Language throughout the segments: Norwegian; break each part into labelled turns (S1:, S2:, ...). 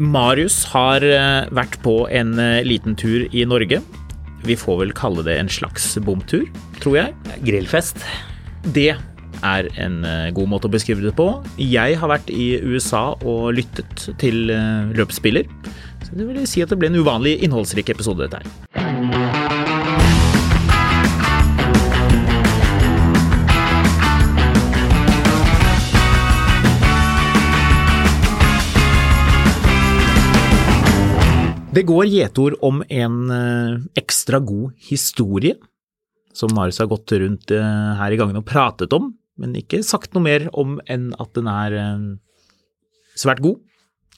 S1: Marius har eh, vært på en eh, liten tur i Norge. Vi får vel kalle det en slags bomtur, tror jeg.
S2: Grillfest.
S1: Det er en eh, god måte å beskrive det på. Jeg har vært i USA og lyttet til løpsspiller. Så det vil si at det ble en uvanlig innholdsrik episode, dette her. Det går gjetord om en eh, ekstra god historie, som Marius har gått rundt eh, her i gangen og pratet om, men ikke sagt noe mer om enn at den er eh, svært god.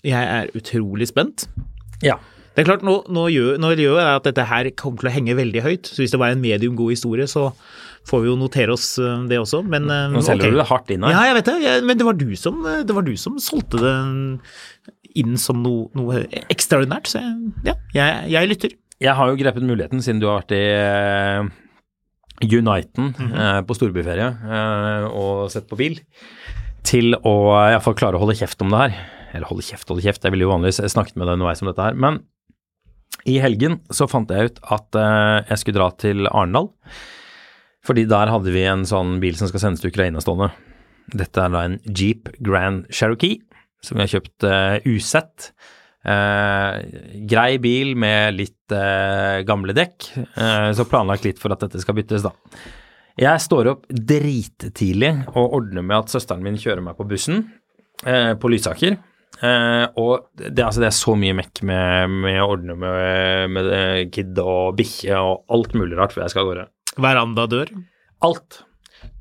S1: Jeg er utrolig spent.
S2: Ja.
S1: Det er klart, nå, nå, gjør, nå gjør jeg at dette her kommer til å henge veldig høyt, så hvis det var en medium god historie, så får vi jo notere oss det også, men
S2: Nå selger
S1: okay.
S2: du det hardt inn her.
S1: Ja, jeg vet det, men det var, du som, det var du som solgte det inn som noe, noe ekstraordinært, så ja, jeg, jeg lytter.
S2: Jeg har jo grepet muligheten, siden du har vært i eh, Uniten
S1: -hmm.
S2: eh, på storbyferie eh, og sett på bil, til å iallfall klare å holde kjeft om det her. Eller holde kjeft, holde kjeft, jeg ville jo vanligvis snakket med deg underveis om dette her. Men i helgen så fant jeg ut at eh, jeg skulle dra til Arendal. Fordi der hadde vi en sånn bil som skal sendes til Ukraina stående. Dette er da en Jeep Grand Cherokee som vi har kjøpt uh, usett. Uh, grei bil med litt uh, gamle dekk, eh, så planlagt litt for at dette skal byttes, da. Jeg står opp drittidlig og ordner med at søsteren min kjører meg på bussen eh, på Lysaker. Eh, og det, altså, det er så mye mekk med, med å ordne med, med eh, kid og bikkje og alt mulig rart før jeg skal av gårde.
S1: Verandadør.
S2: Alt.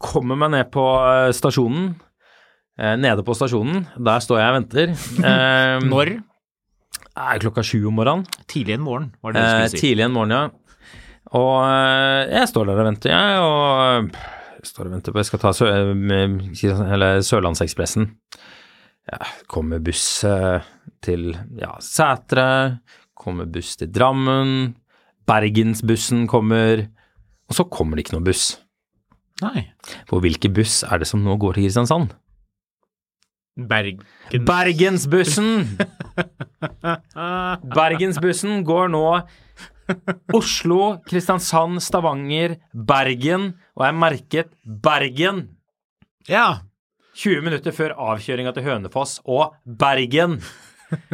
S2: Kommer meg ned på eh, stasjonen. Eh, nede på stasjonen, der står jeg og venter. Eh,
S1: Når?
S2: Eh, klokka sju om morgenen.
S1: Tidlig en morgen, var det du
S2: Eh,
S1: skulle si.
S2: tidlig en morgen, ja. Og eh, jeg står der og venter, jeg, og jeg står og venter på Jeg skal ta Sø eller Sørlandsekspressen. Ja, kommer buss eh, til ja, Sætre, kommer buss til Drammen, Bergensbussen kommer, og så kommer det ikke noe buss.
S1: Nei.
S2: For hvilken buss er det som nå går til Kristiansand?
S1: Bergen.
S2: Bergensbussen! Bergensbussen går nå Oslo, Kristiansand, Stavanger, Bergen, og er merket Bergen.
S1: Ja.
S2: 20 minutter før avkjøringa til Hønefoss og Bergen.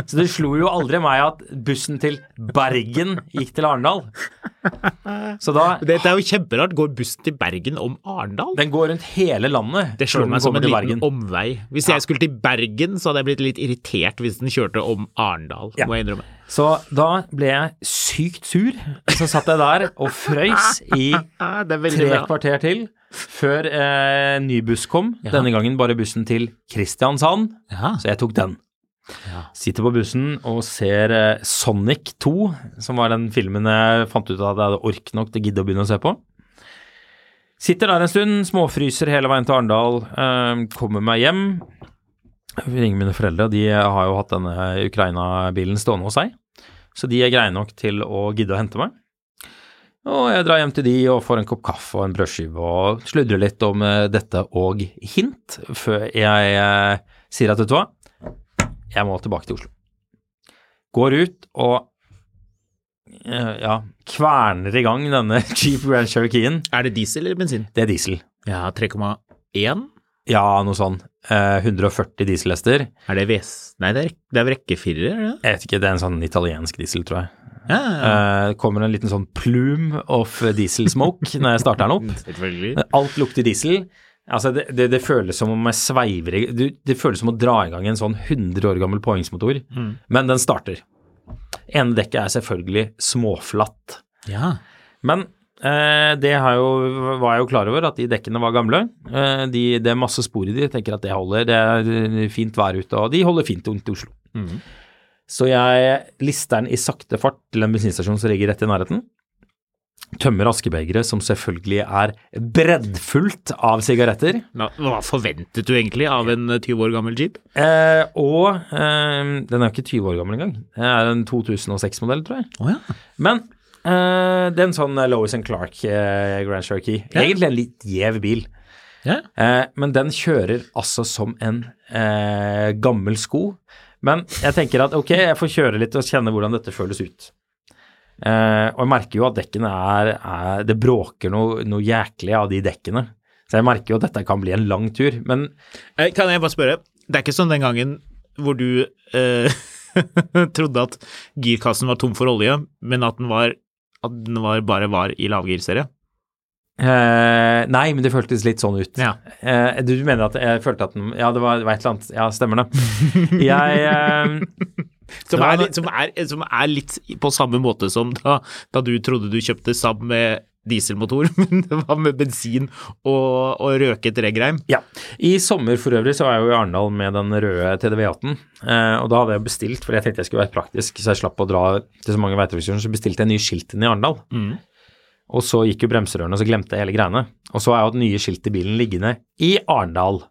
S2: Så det slo jo aldri meg at bussen til Bergen gikk til Arendal. Så da
S1: Dette er jo kjemperart. Går bussen til Bergen om Arendal?
S2: Den går rundt hele landet
S1: Det slår meg som en liten
S2: Bergen.
S1: omvei. Hvis jeg skulle til Bergen, så hadde jeg blitt litt irritert hvis den kjørte om Arendal,
S2: Ja.
S1: må jeg innrømme.
S2: Så da ble jeg sykt sur. Så satt jeg der og frøys i
S1: det
S2: tre kvarter til før eh, ny buss kom.
S1: Ja.
S2: Denne gangen bare bussen til Kristiansand,
S1: Ja.
S2: så jeg tok den. Sitter på bussen og ser eh, Sonic 2, som var den filmen jeg fant ut at jeg hadde ork nok til å gidde å begynne å se på. Sitter der en stund, småfryser hele veien til Arendal, eh, kommer meg hjem. Ringer mine foreldre, de har jo hatt denne Ukraina-bilen stående hos seg. Så de er greie nok til å gidde å hente meg. Og jeg drar hjem til de og får en kopp kaffe og en brødskive og sludrer litt om eh, dette og hint, før jeg sier at vet du hva, jeg må tilbake til Oslo. Går ut og eh, ja, kverner i gang denne Jeep Grand Cherokeen.
S1: Er det diesel eller bensin?
S2: Det er diesel.
S1: Ja, 3,1.
S2: Ja, noe sånn. Eh, 140 dieselhester.
S1: Er det VS... Nei, det er, det er rekkefirer, er det?
S2: Jeg vet ikke, det er en sånn italiensk diesel, tror jeg.
S1: Ja, ja,
S2: Eh, Det kommer en liten sånn plume of diesel smoke når jeg starter den opp. Alt lukter diesel. Altså, det, det, det føles som om jeg sveiver du, Det føles som å dra i gang en sånn 100 år gammel påhengsmotor, men den starter. Ene dekket er selvfølgelig småflatt.
S1: Ja.
S2: Men eh, det har jo, var jeg jo klar over, at de dekkene var gamle. Eh, de, det er masse spor i de, jeg tenker at det holder. Det er fint vær ute, og de holder fint rundt Oslo. Så jeg lister den i sakte fart til en bensinstasjon som ligger rett i nærheten. Tømmer askebegeret, som selvfølgelig er breddfullt av sigaretter.
S1: Hva, forventet du egentlig av en eh, 20 år gammel jeep?
S2: Eh, og eh, den er jo ikke 20 år gammel engang. Det er en 2006-modell, tror jeg.
S1: Oh, ja.
S2: Men eh, det er en sånn Lois and Clark eh, Grand Cherokee.
S1: Ja.
S2: Egentlig en litt gjev bil.
S1: ja.
S2: Eh, men den kjører altså som en eh, gammel sko. Men jeg tenker at ok, jeg får kjøre litt og kjenne hvordan dette føles ut. Eh, og jeg merker jo at dekkene er, er Det bråker noe, noe jæklig av de dekkene. Så jeg merker jo at dette kan bli en lang tur. Men
S1: Eh, Kan jeg bare spørre, det er ikke sånn den gangen hvor du uh, trodde at girkassen var tom for olje, men at den var at den var, bare var i lavgirserie?
S2: Uh, Nei, men det føltes litt sånn ut.
S1: Ja.
S2: Uh, du mener at jeg følte at den Ja, det var, det var et eller annet Ja, stemmer det. Jeg
S1: Som er, litt- som, er, som er litt på samme måte som da, da du trodde du kjøpte Saab med dieselmotor, men det var med bensin og, og røket reggreim.
S2: Ja. I sommer for øvrig så var jeg jo i Arendal med den røde TDV18. Eh, og da hadde jeg bestilt, for jeg tenkte jeg skulle være praktisk, så jeg slapp å dra til så mange veitrafikkstasjoner, så bestilte jeg nye skilt inn i Arendal. Og så gikk jo bremserørene, og så glemte jeg hele greiene. Og så har jeg hatt nye skilt i bilen liggende i Arendal.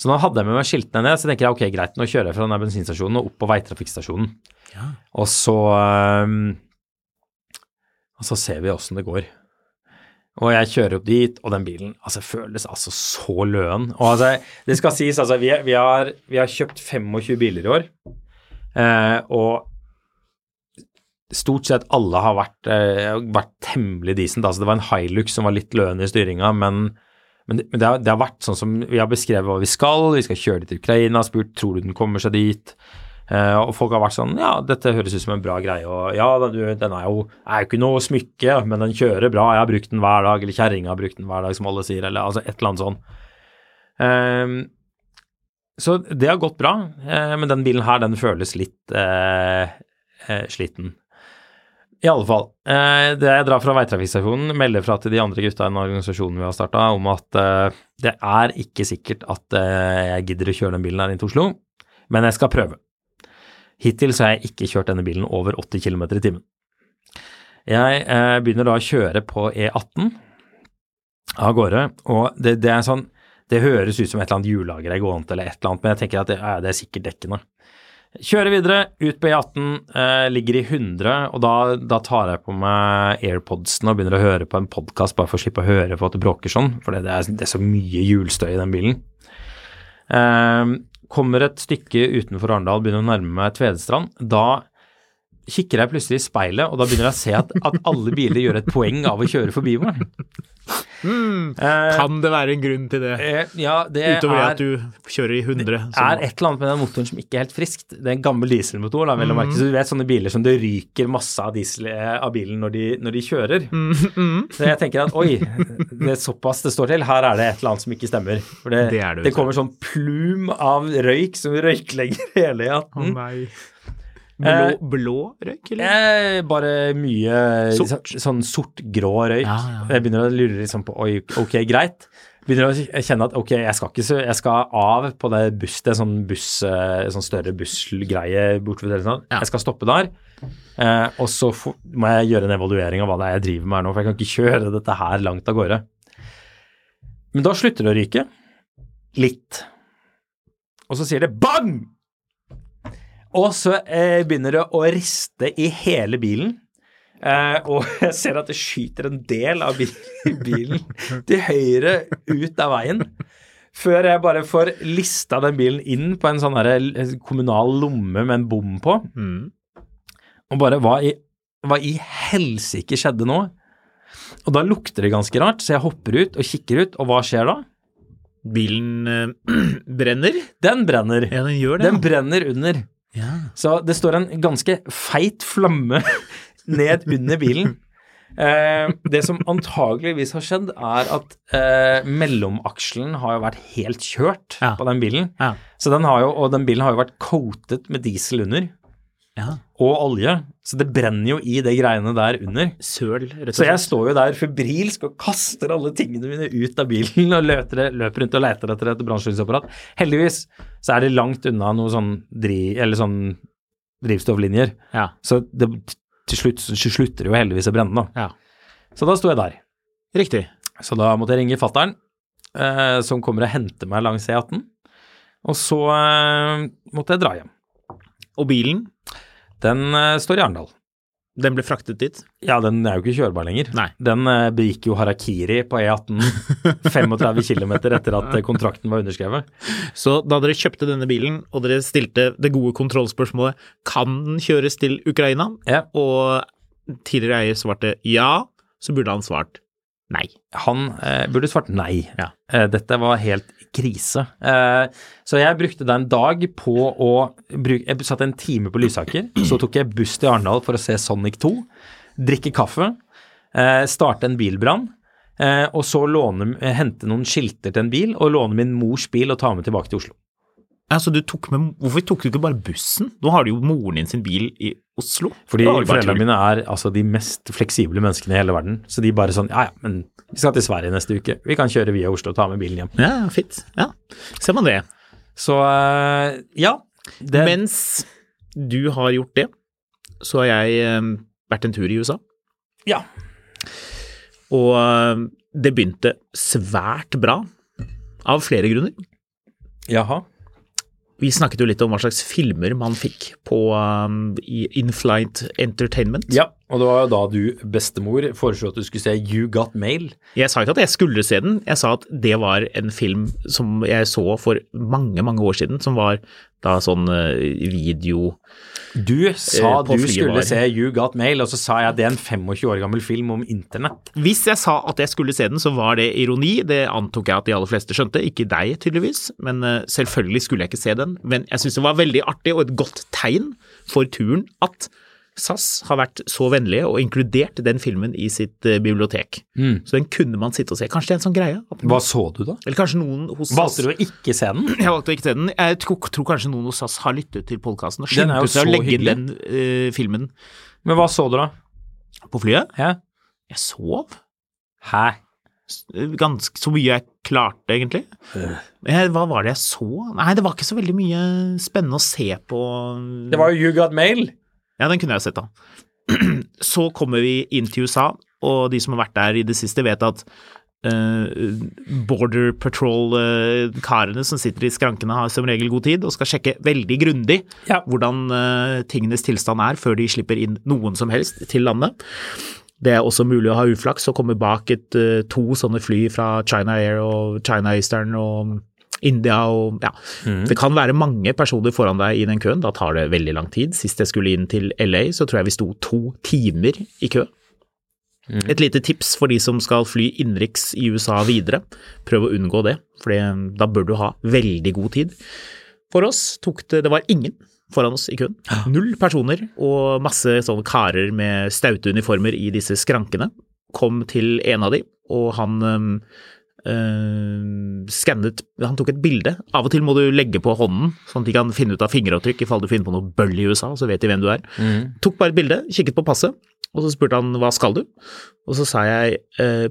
S2: Så nå hadde jeg med meg skiltene ned, så tenker jeg ok, greit, nå kjører jeg fra denne bensinstasjonen og opp på veitrafikkstasjonen. Og så um, Og så ser vi åssen det går. Og jeg kjører opp dit, og den bilen altså, føles altså så løen. Og altså, det skal sies, altså, vi, vi, har, vi har kjøpt 25 biler i år, eh, og stort sett alle har vært, eh, vært temmelig decent. Altså, det var en Hilux som var litt løen i styringa, men, men, det, men det, har, det har vært sånn som vi har beskrevet hva vi skal. Vi skal kjøre til Ukraina, spurt tror du den kommer seg dit. Eh, og folk har vært sånn Ja, dette høres ut som en bra greie. Og ja, den, den er jo er jo ikke noe smykke, men den kjører bra. Jeg har brukt den hver dag. Eller kjerringa har brukt den hver dag, som alle sier. Eller altså et eller annet sånn. Eh, så det har gått bra. Eh, men den bilen her, den føles litt eh, eh, sliten. I alle fall. Eh, det jeg drar fra veitrafikkstasjonen, melder fra til de andre gutta i den organisasjonen vi har starta, om at eh, det er ikke sikkert at eh, jeg gidder å kjøre den bilen her inn til Oslo, men jeg skal prøve. Hittil så har jeg ikke kjørt denne bilen over 80 km i timen. Jeg eh, begynner da å kjøre på E18 av gårde, og det, det er sånn Det høres ut som et eller annet hjullager er gående eller et eller annet, men jeg tenker at det, det er sikkert dekkene. Kjører videre, ut på E18, eh, ligger i 100, og da, da tar jeg på meg airpodsene og begynner å høre på en podkast bare for å slippe å høre på at det bråker sånn, for det er, det er så mye hjulstøy i den bilen. Eh, kommer et stykke utenfor Arendal, begynner å nærme meg Tvedestrand. Da kikker jeg plutselig i speilet, og da begynner jeg å se at, at alle biler gjør et poeng av å kjøre forbi meg. Eh,
S1: Kan det være en grunn til det?
S2: eh, ja, det
S1: Utover
S2: er
S1: at du kjører i 100? Det
S2: er et eller annet med den motoren som ikke er helt friskt. Det er en gammel dieselmotor, da, vel
S1: Mm.
S2: merke. Så du vet sånne biler som det ryker masse av diesel eh, av bilen når de, når de kjører.
S1: Mm,
S2: Så jeg tenker at oi, det er såpass det står til. Her er det et eller annet som ikke stemmer. For det,
S1: Det er det,
S2: det kommer sånn plum av røyk som røyklegger hele E18.
S1: nei. Blå, blå røyk, eller?
S2: Eh, bare mye
S1: Sort.
S2: så, sånn sort-grå røyk.
S1: Ja, ja.
S2: Jeg begynner å lure liksom på oi, ok, greit. Begynner å kjenne at ok, jeg skal ikke så, jeg skal av på det buss, det er sånn buss, eh, sånn større bussgreie bortover der. Sånn.
S1: Ja.
S2: Jeg skal stoppe der. Eh, og så for, må jeg gjøre en evaluering av hva det er jeg driver med her nå, for jeg kan ikke kjøre dette her langt av gårde. Men da slutter det å ryke. Litt. Og så sier det bang! Og så eh, begynner det å riste i hele bilen. Eh, og jeg ser at det skyter en del av bil- bilen til høyre ut av veien. Før jeg bare får lista den bilen inn på en sånn eh, kommunal lomme med en bom på.
S1: Mm.
S2: Og bare hva i, hva i helsike skjedde nå? Og da lukter det ganske rart, så jeg hopper ut og kikker ut, og hva skjer da?
S1: Bilen øh, brenner.
S2: Den brenner.
S1: Ja, den gjør det.
S2: Den brenner under.
S1: Ja.
S2: Så det står en ganske feit flamme ned under bilen. Eh, det som antageligvis har skjedd, er at eh, mellomakselen har jo vært helt kjørt
S1: Ja.
S2: på den bilen.
S1: Ja.
S2: Så den har jo, og den bilen har jo vært coatet med diesel under,
S1: ja.
S2: og olje. Så det brenner jo i det greiene der under.
S1: Søl, rett og
S2: Så jeg står jo der febrilsk og kaster alle tingene mine ut av bilen og løper, løper rundt og leter etter et brannslukningsapparat. Heldigvis så er det langt unna noe sånn, dri, sånn drivstofflinjer,
S1: Ja.
S2: så det, til slutt så slutter det jo heldigvis å brenne, da.
S1: ja.
S2: Så da sto jeg der.
S1: Riktig.
S2: Så da måtte jeg ringe fattern, eh, som kommer og henter meg langs E18. Og så eh, måtte jeg dra hjem.
S1: Og bilen,
S2: Den uh, står i Arendal.
S1: den ble fraktet dit.
S2: Ja, den er jo ikke kjørbar lenger.
S1: Nei.
S2: Den uh, begikk jo harakiri på E18 35 km etter at eh, kontrakten var underskrevet.
S1: Så da dere kjøpte denne bilen, og dere stilte det gode kontrollspørsmålet kan den kjøres til Ukraina,
S2: Ja.
S1: og tidligere eier svarte ja, så burde han svart nei.
S2: Han eh, burde svart nei.
S1: Ja.
S2: Eh, dette var helt krise. Eh, så jeg brukte da en dag på å bruke Jeg satt en time på Lysaker. Så tok jeg buss til Arendal for å se Sonic 2. Drikke kaffe. Eh, starte en bilbrann. Eh, og så låne, hente noen skilter til en bil, og låne min mors bil og ta med tilbake til Oslo.
S1: Altså, du tok med, hvorfor tok du ikke bare bussen? Nå har du jo moren din sin bil i Oslo.
S2: Fordi foreldrene mine er altså de mest fleksible menneskene i hele verden. Så de bare sånn Ja ja, men vi skal til Sverige neste uke. Vi kan kjøre via Oslo og ta med bilen hjem.
S1: Ja, fint. Ja, ser man det.
S2: Så eh, ja. Det,
S1: Mens du har gjort det, så har jeg eh, vært en tur i USA.
S2: ja.
S1: Og eh, det begynte svært bra, av flere grunner.
S2: Jaha.
S1: Vi snakket jo litt om hva slags filmer man fikk på um, i Inflight Entertainment.
S2: Ja, og det var jo da du, bestemor, foreslo at du skulle se You Got Mail.
S1: Jeg sa ikke at jeg skulle se den, jeg sa at det var en film som jeg så for mange, mange år siden, som var da sånn eh, video
S2: Du sa
S1: Eh,
S2: du
S1: flyet
S2: skulle se You Got Mail, og så sa jeg at det er en 25 år gammel film om internett.
S1: Hvis jeg sa at jeg skulle se den, så var det ironi. Det antok jeg at de aller fleste skjønte. Ikke deg, tydeligvis. Men eh, selvfølgelig skulle jeg ikke se den. Men jeg syns det var veldig artig og et godt tegn for turen at SAS har vært så vennlige og inkludert den filmen i sitt bibliotek. bibliotek. Så den kunne man sitte og se. Kanskje det er en sånn greie? At
S2: Hva så du, da?
S1: Eller kanskje noen hos SAS Valgte
S2: du å ikke se den?
S1: Jeg valgte å ikke se den. Jeg tror, tror kanskje noen hos SAS har lyttet til podkasten og skyndte seg å legge inn
S2: hyggelig.
S1: den uh, filmen
S2: Men hva så du, da?
S1: på flyet.
S2: Ja.
S1: Jeg sov.
S2: Hæ?
S1: ganske så mye jeg klarte, egentlig. Jeg, Hva var det jeg så? Nei, det var ikke så veldig mye spennende å se på.
S2: Det var jo You Got Mail.
S1: Ja, den kunne jeg sett, da. Så kommer vi inn til USA, og de som har vært der i det siste, vet at uh, Border Patrol-karene som sitter i skrankene, har som regel god tid og skal sjekke veldig grundig
S2: Ja.
S1: hvordan uh, tingenes tilstand er før de slipper inn noen som helst til landet. Det er også mulig å ha uflaks og komme bak et, uh, to sånne fly fra China Air og China Eastern og India og ja. Det kan være mange personer foran deg i den køen, da tar det veldig lang tid. Sist jeg skulle inn til LA, så tror jeg vi sto to timer i kø. Et lite tips for de som skal fly innenriks i USA videre, prøv å unngå det, for da bør du ha veldig god tid. For oss tok det, det var ingen foran oss i køen. Null personer og masse sånne karer med staute uniformer i disse skrankene. Kom til en av de, og han øhm, skannet Han tok et bilde. Av og til må du legge på hånden, sånn at de kan finne ut av fingeravtrykk i fall du finner på noe bøll i USA, så vet de hvem du er. Tok bare et bilde, kikket på passet, og så spurte han hva skal du? Og så sa jeg uh,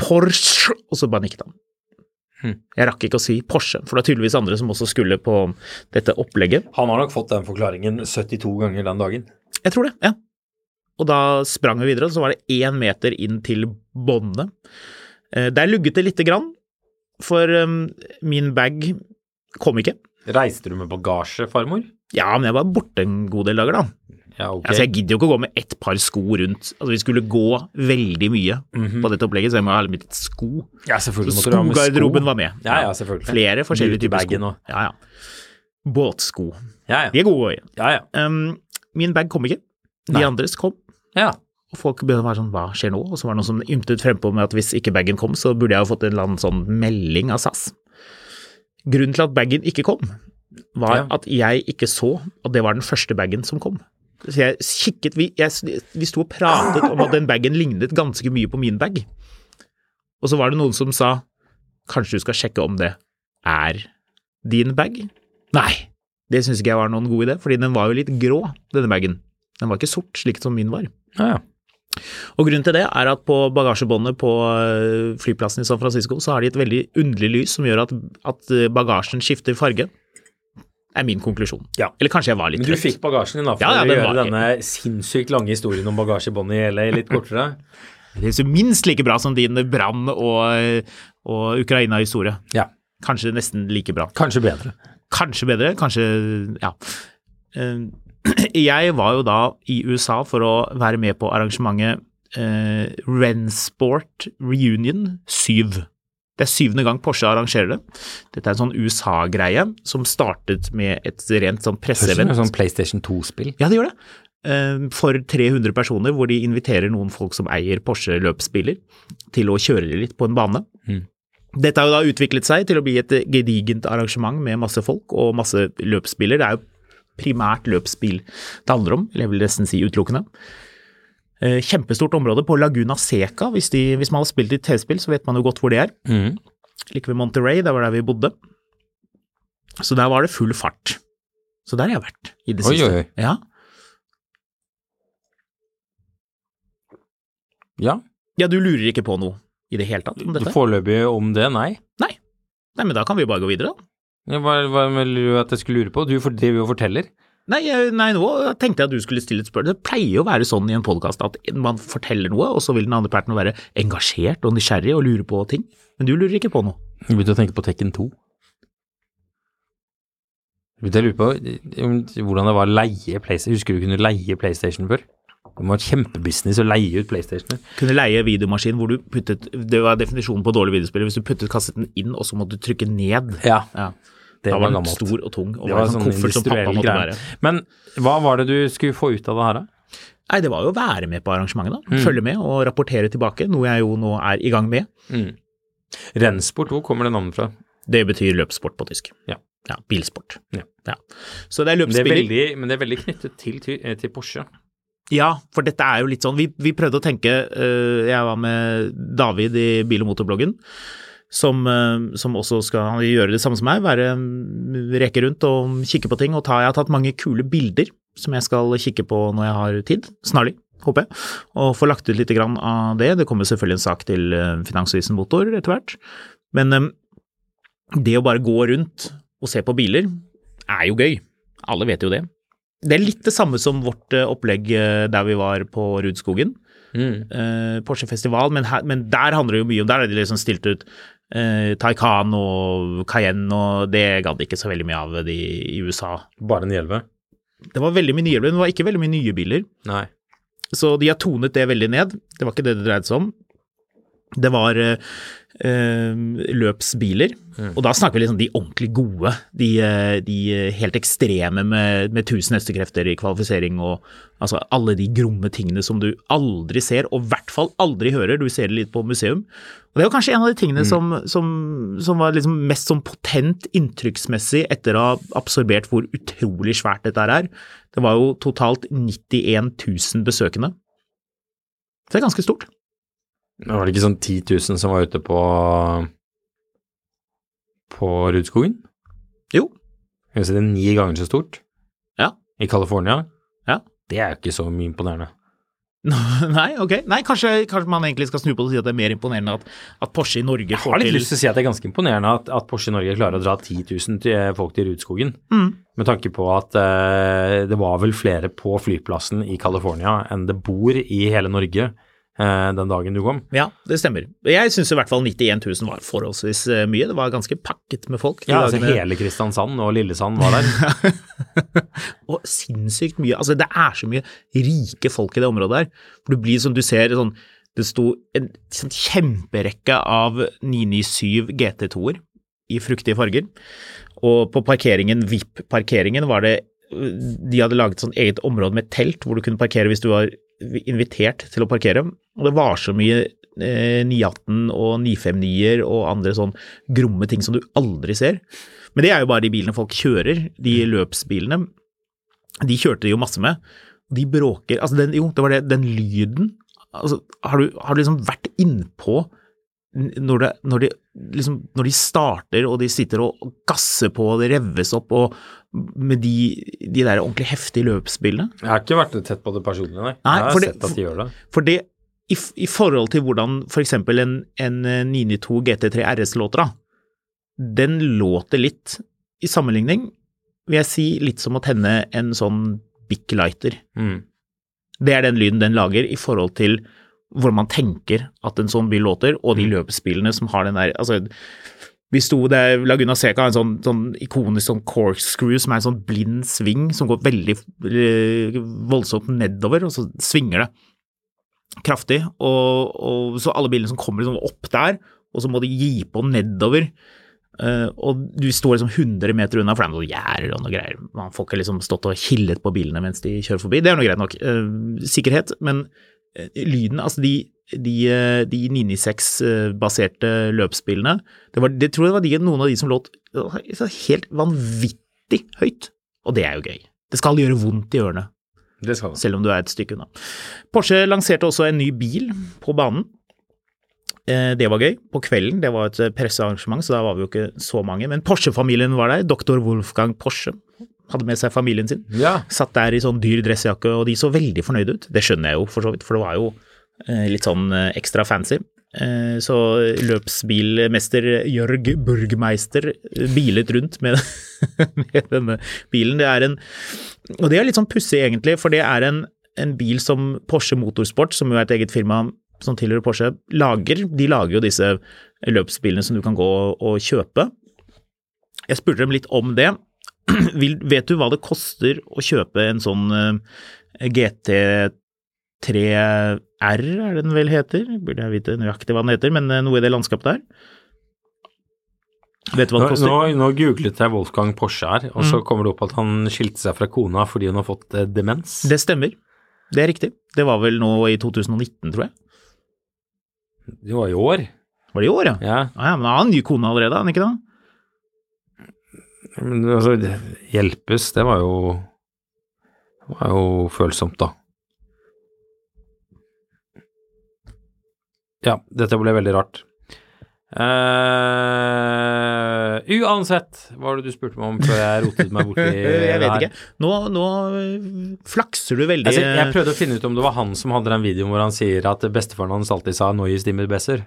S1: Porsche, og så bare nikket han. Jeg rakk ikke å si Porsche, for det er tydeligvis andre som også skulle på dette opplegget.
S2: Han har nok fått den forklaringen 72 ganger den dagen.
S1: Jeg tror det, ja. Og da sprang vi videre, og så var det én meter inn til båndene. Eh, Der lugget det lite grann, for eh, min bag kom ikke.
S2: Reiste du med bagasje, farmor?
S1: Ja, men jeg var borte en god del dager, da.
S2: Ja, okay.
S1: Altså, jeg gidder jo ikke å gå med ett par sko rundt. Altså, vi skulle gå veldig mye på dette opplegget, så jeg må ha litt sko.
S2: ja, selvfølgelig måtte du ha med sko.
S1: skogarderoben var med.
S2: Ja, ja, selvfølgelig.
S1: Flere forskjellige typer sko.
S2: Og-
S1: Ja, ja. Båtsko.
S2: Ja, ja.
S1: De er gode.
S2: ja, ja.
S1: Um, min bag kom ikke. De
S2: Nei.
S1: andres kom.
S2: ja.
S1: Og folk begynte å være sånn hva skjer nå? Og så var det noen som ymtet frempå med at hvis ikke bagen kom, så burde jeg jo fått en eller annen sånn melding av SAS. Grunnen til at bagen ikke kom, var
S2: Ja.
S1: at jeg ikke så at det var den første bagen som kom. Så jeg kikket, vi, jeg, vi sto og pratet om at den bagen lignet ganske mye på min bag. Og så var det noen som sa kanskje du skal sjekke om det er din bag? Nei, det syns ikke jeg var noen god idé, fordi den var jo litt grå, denne bagen. Den var ikke sort, slik som min var.
S2: Ja, ja.
S1: Og grunnen til det er at på bagasjebåndet på øh, flyplassen i San Francisco så har de et veldig underlig lys som gjør at, at øh, bagasjen skifter farge. er min konklusjon.
S2: Ja.
S1: Eller kanskje jeg var litt
S2: Men du
S1: trøtt.
S2: fikk bagasjen din da, for
S1: Ja, ja,
S2: å gjøre denne sinnssykt lange historien om bagasjebåndet i LA litt kortere.
S1: Det er så minst like bra som din brann- og, og Ukraina-historie.
S2: Ja,
S1: Kanskje nesten like bra.
S2: kanskje bedre.
S1: Kanskje bedre, kanskje ja. Eh, Jeg var jo da i USA for å være med på arrangementet eh, Rensport Reunion 7. Det er syvende gang Porsche arrangerer det. Dette er en sånn USA-greie som startet med et rent sånn presseevent.
S2: sånn PlayStation 2-spill.
S1: Ja, det gjør det. Eh, For 300 personer, hvor de inviterer noen folk som eier Porsche-løpsbiler, til å kjøre dem litt på en bane.
S2: Mm.
S1: Dette har jo da utviklet seg til å bli et gedigent arrangement med masse folk og masse løpsbiler. Det er jo primært løpsbil det handler om, eller jeg vil nesten si utelukkende. Eh, Kjempestort område på Laguna Seca. Hvis, de, hvis man har spilt i TV-spill, så vet man jo godt hvor det er.
S2: Mm.
S1: Like ved Monterey, der var der vi bodde. Så der var det full fart. Så der har jeg vært i det
S2: Oi,
S1: siste.
S2: oi, oi.
S1: Ja.
S2: Ja,
S1: Ja, du lurer ikke på noe i det hele tatt om dette?
S2: foreløpig om det, nei.
S1: Nei. Nei, men da kan vi jo bare gå videre, da.
S2: Hva, hva vil du at jeg skulle lure på? Du driver jo og forteller.
S1: Nei, nei, nå tenkte jeg at du skulle stille et spørsmål. Det pleier jo å være sånn i en podkast at man forteller noe, og så vil den andre parten være engasjert og nysgjerrig og lure på ting. Men du lurer ikke på noe.
S2: Jeg begynte å tenke på Tekken 2. Jeg begynte å lure på hvordan det var å leie PlayStation. Husker du kunne leie PlayStation før? Det var kjempebusiness å leie ut PlayStationer.
S1: Kunne leie videomaskin hvor du puttet Det var definisjonen på dårlig videospiller. Hvis du puttet kassetten inn, og så måtte du trykke ned.
S2: Ja,
S1: Ja.
S2: Det
S1: da
S2: var
S1: var den
S2: gammelt.
S1: stor og tung, og
S2: Det
S1: var en sånn koffert som pappa måtte
S2: greie.
S1: bære.
S2: Men hva var det du skulle få ut av det her, da?
S1: Nei, det var jo å være med på arrangementet, da.
S2: Mm.
S1: Følge med og rapportere tilbake, noe jeg jo nå er i gang med.
S2: Rennsport, hvor kommer det navnet fra?
S1: Det betyr løpssport på tysk.
S2: Ja.
S1: Ja, bilsport.
S2: Ja.
S1: Så det er
S2: Men det er veldig, men det er veldig knyttet til, til, eh, Porsche.
S1: Ja, for dette er jo litt sånn Vi, vi prøvde å tenke uh, Jeg var med David i Bil- og motorbloggen, som, eh, som også skal gjøre det samme som meg. Være mm, Reke rundt og kikke på ting. Og ta, jeg har tatt mange kule bilder som jeg skal kikke på når jeg har tid. Snarlig, håper jeg. Og få lagt ut litt grann av det. Det kommer selvfølgelig en sak til eh, Finansavisen Motor etter hvert. Men eh, det å bare gå rundt og se på biler er jo gøy. Alle vet jo det. Det er litt det samme som vårt opplegg der vi var på Rudskogen. Mm. Porsche Festival, men, her, men der handler det jo mye om Der er de liksom stilt ut eh, Taycan og Cayenne, og det gadd ikke så veldig mye av de i USA.
S2: Bare 911?
S1: Det var veldig mye nye biler, men det var ikke veldig mye nye biler.
S2: Nei.
S1: Så de har tonet det veldig ned. Det var ikke det det dreide seg om. Det var eh, eh, løpsbiler, og da snakker vi liksom de ordentlig gode. De, eh, de helt ekstreme med, med tusen hestekrefter i kvalifisering og altså alle de gromme tingene som du aldri ser, og i hvert fall aldri hører. Du ser det litt på museum. Og det var kanskje en av de tingene som, som, som var liksom mest sånn potent inntrykksmessig etter å ha absorbert hvor utrolig svært dette er. Det var jo totalt 91 000 besøkende. Så det er ganske stort.
S2: Men Var det ikke sånn 10 000 som var ute på på Rudskogen?
S1: Jo.
S2: Jeg si det er ni ganger så stort.
S1: Ja.
S2: I California.
S1: Ja.
S2: Det er jo ikke så mye imponerende.
S1: Nei, ok. Nei, kanskje, kanskje man egentlig skal snu på det og si at det er mer imponerende at, at Porsche i Norge får til Jeg
S2: har litt
S1: til
S2: lyst til å si at det er ganske imponerende at, at Porsche Norge klarer å dra 10 000 til eh, folk til Rudskogen.
S1: Mm.
S2: Med tanke på at eh, det var vel flere på flyplassen i California enn det bor i hele Norge den dagen du kom.
S1: Ja, det stemmer. Jeg syns i hvert fall 91 000 var forholdsvis eh, mye. Det var ganske pakket med folk.
S2: Ja, altså
S1: dagene.
S2: hele Kristiansand og Lillesand var der.
S1: Og sinnssykt mye. Altså, det er så mye rike folk i det området her. For du blir som du ser sånn Det sto en sånn kjemperekke av 997 GT2-er i fruktige farger. Og på parkeringen, VIP-parkeringen, var det De hadde laget sånn eget område med telt hvor du kunne parkere hvis du var invitert til å parkere, og det var så mye eh, 918 og 959-er og andre sånn gromme ting som du aldri ser. Men det er jo bare de bilene folk kjører, de løpsbilene. De kjørte de jo masse med. De bråker Altså, den, jo, det var det, den lyden altså, har, du, har du liksom vært innpå når, det, når, de, liksom, når de starter og de sitter og gasser på og det revves opp og med de, de der ordentlig heftige løpsbildene?
S2: Jeg har ikke vært tett på det personlig, nei.
S1: Nei,
S2: jeg har
S1: det-
S2: sett at de gjør det.
S1: For det, i, i forhold til hvordan f.eks. en, en 992 GT3 RS låter, da, den låter litt, i sammenligning, vil jeg si litt som å tenne en sånn Bic Lighter.
S2: Mm.
S1: Det er den lyden den lager i forhold til hvor man tenker at en sånn bil låter, og de løpespillene som har den der altså, vi sto der, Laguna Seca har en sånn, sånn ikonisk sånn corkscrew som er en sånn blind sving som går veldig eh, voldsomt nedover, og så svinger det kraftig. Og, og så alle bilene som kommer liksom opp der, og så må de gi på nedover. Uh, og du står liksom 100 meter unna, for det er noe gjerder og noe greier. Man får ikke liksom stått og killet på bilene mens de kjører forbi. Det er noe greit nok. Uh, sikkerhet, men lyden, altså de, de, eh, de 996-baserte løpspillene, det, var, det tror jeg var de, noen av de som låt eh, helt vanvittig høyt. Og det er jo gøy. Det skal gjøre vondt i ørene selv om du er et stykke unna. Porsche lanserte også en ny bil på banen. Eh, Det var gøy. På kvelden, det var et eh, pressearrangement, så da var vi jo ikke så mange. Men Porsche-familien var der. Doktor Wolfgang Porsche hadde med seg familien sin.
S2: Ja.
S1: Satt der i sånn dyr dressjakke, og de så veldig fornøyde ut. Det skjønner jeg jo for så vidt, for det var jo eh, litt sånn eh, ekstra fancy. Eh, Så løpsbilmester Jørg Burgmeister bilet rundt med, med denne bilen. Det er en Og det er litt sånn pussig egentlig, for det er en, en bil som Porsche Motorsport, som jo er et eget firma som tilhører Porsche, lager. De lager jo disse løpsbilene som du kan gå og kjøpe. Jeg spurte dem litt om det. Vil, vet du hva det koster å kjøpe en sånn eh, GT3 R, er det den vel heter? Burde jeg vite nøyaktig hva den heter, men eh, noe i det landskapet der. Vet du hva det koster?
S2: nå, nå googlet jeg Wolfgang Porsche her, og
S1: Mm.
S2: så kommer det opp at han skilte seg fra kona fordi hun har fått eh, demens.
S1: Det stemmer. Det er riktig. Det var vel nå i 2019, tror jeg.
S2: Det var i år.
S1: Var det i år, ja?
S2: Ja,
S1: Ah, ja men han har ny kone allerede, han ikke det?
S2: Men altså, hjelpes, det var jo Det var jo følsomt, da. Ja, dette ble veldig rart. Uh, uansett, hva var det du spurte meg om før jeg rotet meg borti
S1: Jeg vet
S2: her?
S1: ikke. Nå, nå øh, flakser du veldig.
S2: Altså, jeg prøvde å finne ut om det var han som hadde den videoen hvor han sier at bestefaren hans alltid sa 'Neue dimmer besser'.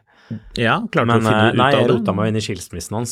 S1: ja, klarte
S2: Men
S1: du å finne
S2: eh,
S1: ut
S2: nei, jeg
S1: av det?
S2: rota meg inn i skilsmissen hans.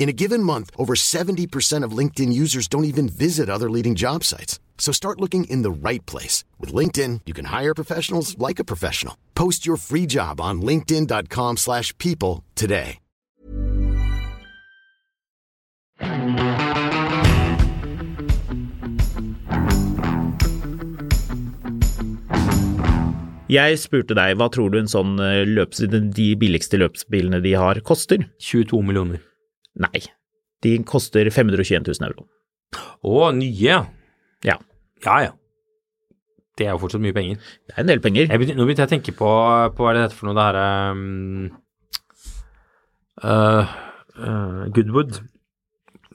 S3: In a given month, over 70% of LinkedIn users don't even visit other leading job sites. So start looking in the right place. With LinkedIn, you can hire professionals like a professional. Post your free job on linkedin.com slash people today.
S1: Jeg spurte deg, hva tror du en sånn eh, øh, løps, de billigste løpsbilene de har, koster?
S2: 22 millioner.
S1: Nei, de koster 521 000 euro.
S2: Å, nye,
S1: Ja,
S2: ja ja. Det er jo fortsatt mye penger.
S1: det er en del penger.
S2: Jeg begynte, nå begynte jeg å tenke på, på hva er det dette for noe, det herre um, uh, uh, Goodwood.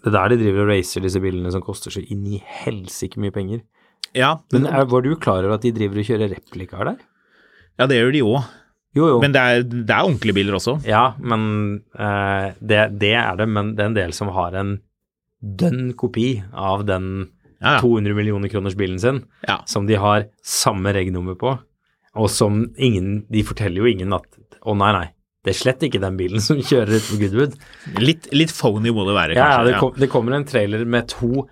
S2: Det er der de driver og racer disse bilene som koster så inn i helsike mye penger.
S1: Ja,
S2: Men er, var du klar over at de driver og kjører replikaer der?
S1: ja det gjør de òg.
S2: Jo, jo.
S1: Men det er, det er ordentlige biler også.
S2: Ja, men uh, det, det er det, men det er en del som har en dønn kopi av den
S1: Ja, ja.
S2: 200 millioner kroners bilen sin,
S1: Ja.
S2: som de har samme regnummer på, og som ingen De forteller jo ingen at å nei, nei, det er slett ikke den bilen som kjører ut på Goodwood.
S1: Litt, litt phony må det være,
S2: Ja, ja, det, kom, det kommer en trailer med to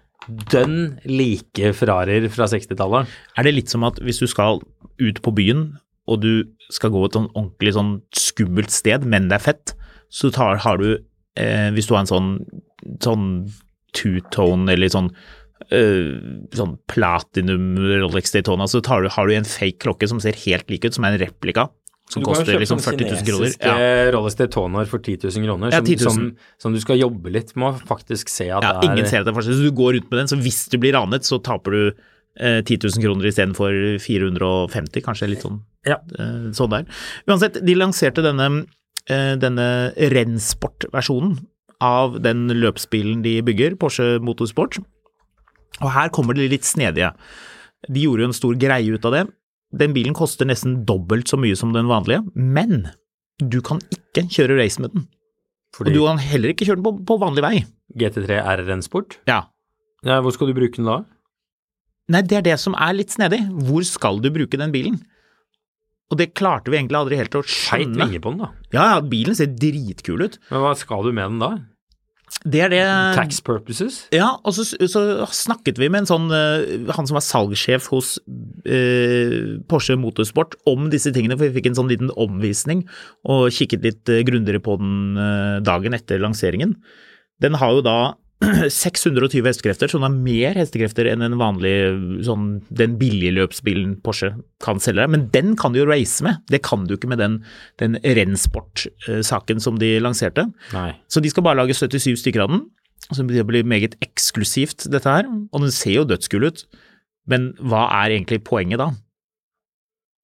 S2: dønn like Ferrarier fra 60-tallet.
S1: Er det litt som at hvis du skal ut på byen, og du skal gå et sånn ordentlig sånn skummelt sted, men det er fett, så tar, har du, eh, hvis du har en sånn, sånn two-tone eller sånn eh, sånn platinum Rolex Daytona, så tar du, har du en fake klokke som ser helt lik ut, som er en replika, som
S2: Du
S1: koster
S2: kjøpe
S1: liksom
S2: sånne
S1: 40 000 kroner.
S2: kinesiske
S1: Ja.
S2: Rolex Daytonaer for 10 000 kroner,
S1: Ja,
S2: som,
S1: 10 000.
S2: Som, som du skal jobbe litt med å faktisk se at
S1: Ja,
S2: det er
S1: ingen ser at det er forskjell. Så du går rundt med den, så hvis du blir ranet, så taper du 10 000 kroner istedenfor 450, kanskje litt sånn,
S2: Ja.
S1: eh, sånn der. Uansett, de lanserte denne, eh, denne Rennsport-versjonen av den løpsbilen de bygger, Porsche Motorsport. Og her kommer det litt snedige. De gjorde jo en stor greie ut av det. Den bilen koster nesten dobbelt så mye som den vanlige, men du kan ikke kjøre race med den.
S2: fordi
S1: Og du kan heller ikke kjøre den på, på vanlig vei.
S2: GT3 er Rennsport.
S1: Ja,
S2: Ja, hvor skal du bruke den da?
S1: Nei, det er det som er litt snedig. Hvor skal du bruke den bilen? Og det klarte vi egentlig aldri helt å skjønne.
S2: Feit vinge på den, da.
S1: Ja, ja, bilen ser dritkul ut.
S2: Men hva skal du med den da?
S1: Det er det
S2: Tax purposes?
S1: Ja, og så, så snakket vi med en sånn eh, Han som var salgssjef hos eh, Porsche Motorsport om disse tingene, for vi fikk en sånn liten omvisning og kikket litt eh, grundigere på den eh, dagen etter lanseringen. Den har jo da 620 hestekrefter, den har mer hestekrefter enn en vanlig sånn den billige løpsbilen Porsche kan selge deg. Men den kan du jo race med. Det kan du ikke med den, den Rennsport-saken som de lanserte.
S2: Nei.
S1: Så de skal bare lage 77 stykker av den. Så det blir meget eksklusivt, dette her. Og den ser jo dødskul ut. Men hva er egentlig poenget da?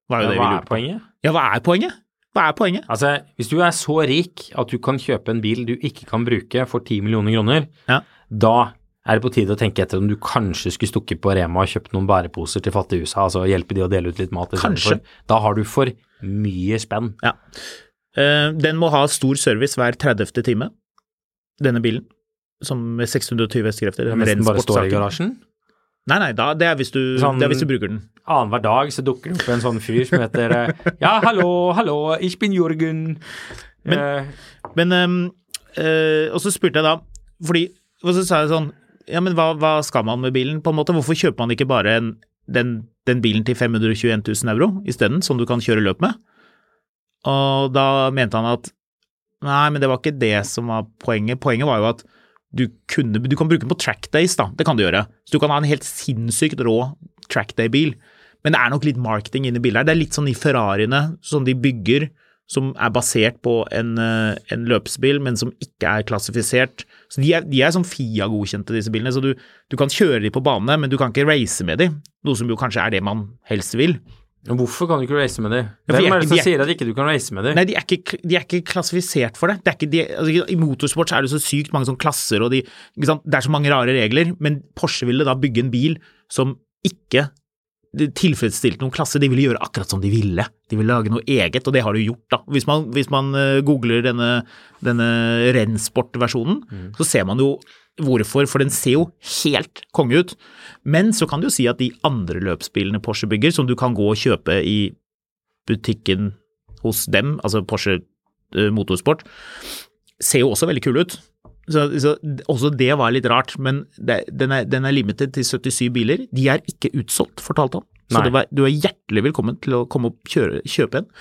S1: Hva er
S2: Ja, hva er poenget?
S1: Ja, hva er poenget? Hva er poenget?
S2: Altså, hvis du er så rik at du kan kjøpe en bil du ikke kan bruke for 10 millioner kroner,
S1: Ja.
S2: da er det på tide å tenke etter om du kanskje skulle stukket på Rema og kjøpt noen bæreposer til fattige USA, altså hjelpe de å dele ut litt mat.
S1: Kanskje.
S2: Da har du for mye spenn.
S1: Ja. Eh, den må ha stor service hver 30. time, denne bilen. Som med 620 hestekrefter. den
S2: Nesten bare står i garasjen.
S1: Nei, nei, da, det, er hvis du,
S2: Sånn-
S1: det er hvis du bruker den.
S2: Annenhver dag så dukker det opp en sånn fyr som heter eh, Ja, hallo, hallo, ich bin Jørgen.
S1: Men-
S2: uh,
S1: Men um, uh, Og så spurte jeg da, fordi Og så sa jeg sånn Ja, men hva, hva skal man med bilen, på en måte? Hvorfor kjøper man ikke bare en, den, den bilen til 521 000 euro isteden, som du kan kjøre løp med? Og da mente han at Nei, men det var ikke det som var poenget. Poenget var jo at du, kunne, du kan bruke den på trackdays, da. Det kan du gjøre. Så du kan ha en helt sinnssykt rå trackday-bil. Men det er nok litt marketing inne i bildet her. Det er litt sånn de Ferrariene som de bygger, som er basert på en, eh, en løpsbil, men som ikke er klassifisert. Så De er, de er sånn FIA-godkjente, disse bilene. Så du, du kan kjøre de på bane, men du kan ikke race med de. Noe som jo kanskje er det man helst vil.
S2: Hvorfor kan du ikke race med dem?
S1: Ja, de
S2: Hvem
S1: er
S2: er det som
S1: de er-
S2: sier at ikke du kan race med dem?
S1: Nei, de er ikke, de er ikke klassifisert for det. det ikke de, altså, I motorsport så er det så sykt mange sånne klasser, og det er så mange rare regler. Men Porsche ville da bygge en bil som ikke tilfredsstilte noen klasse. De ville gjøre akkurat som de ville. De ville lage noe eget, og det har de gjort. da. Hvis man, hvis man eh, googler denne, denne Rennsport-versjonen, så ser man jo hvorfor, for den ser jo helt konge ut. Men så kan du jo si at de andre løpsbilene Porsche bygger, som du kan gå og kjøpe i butikken hos dem, altså Porsche eh, Motorsport, ser jo også veldig kule ut. Så, så også det var litt rart, men det, den, er, den er limited til 77 biler. De er ikke utsolgt, fortalte han. Så var, du er hjertelig velkommen til å komme og kjøre, kjøpe en.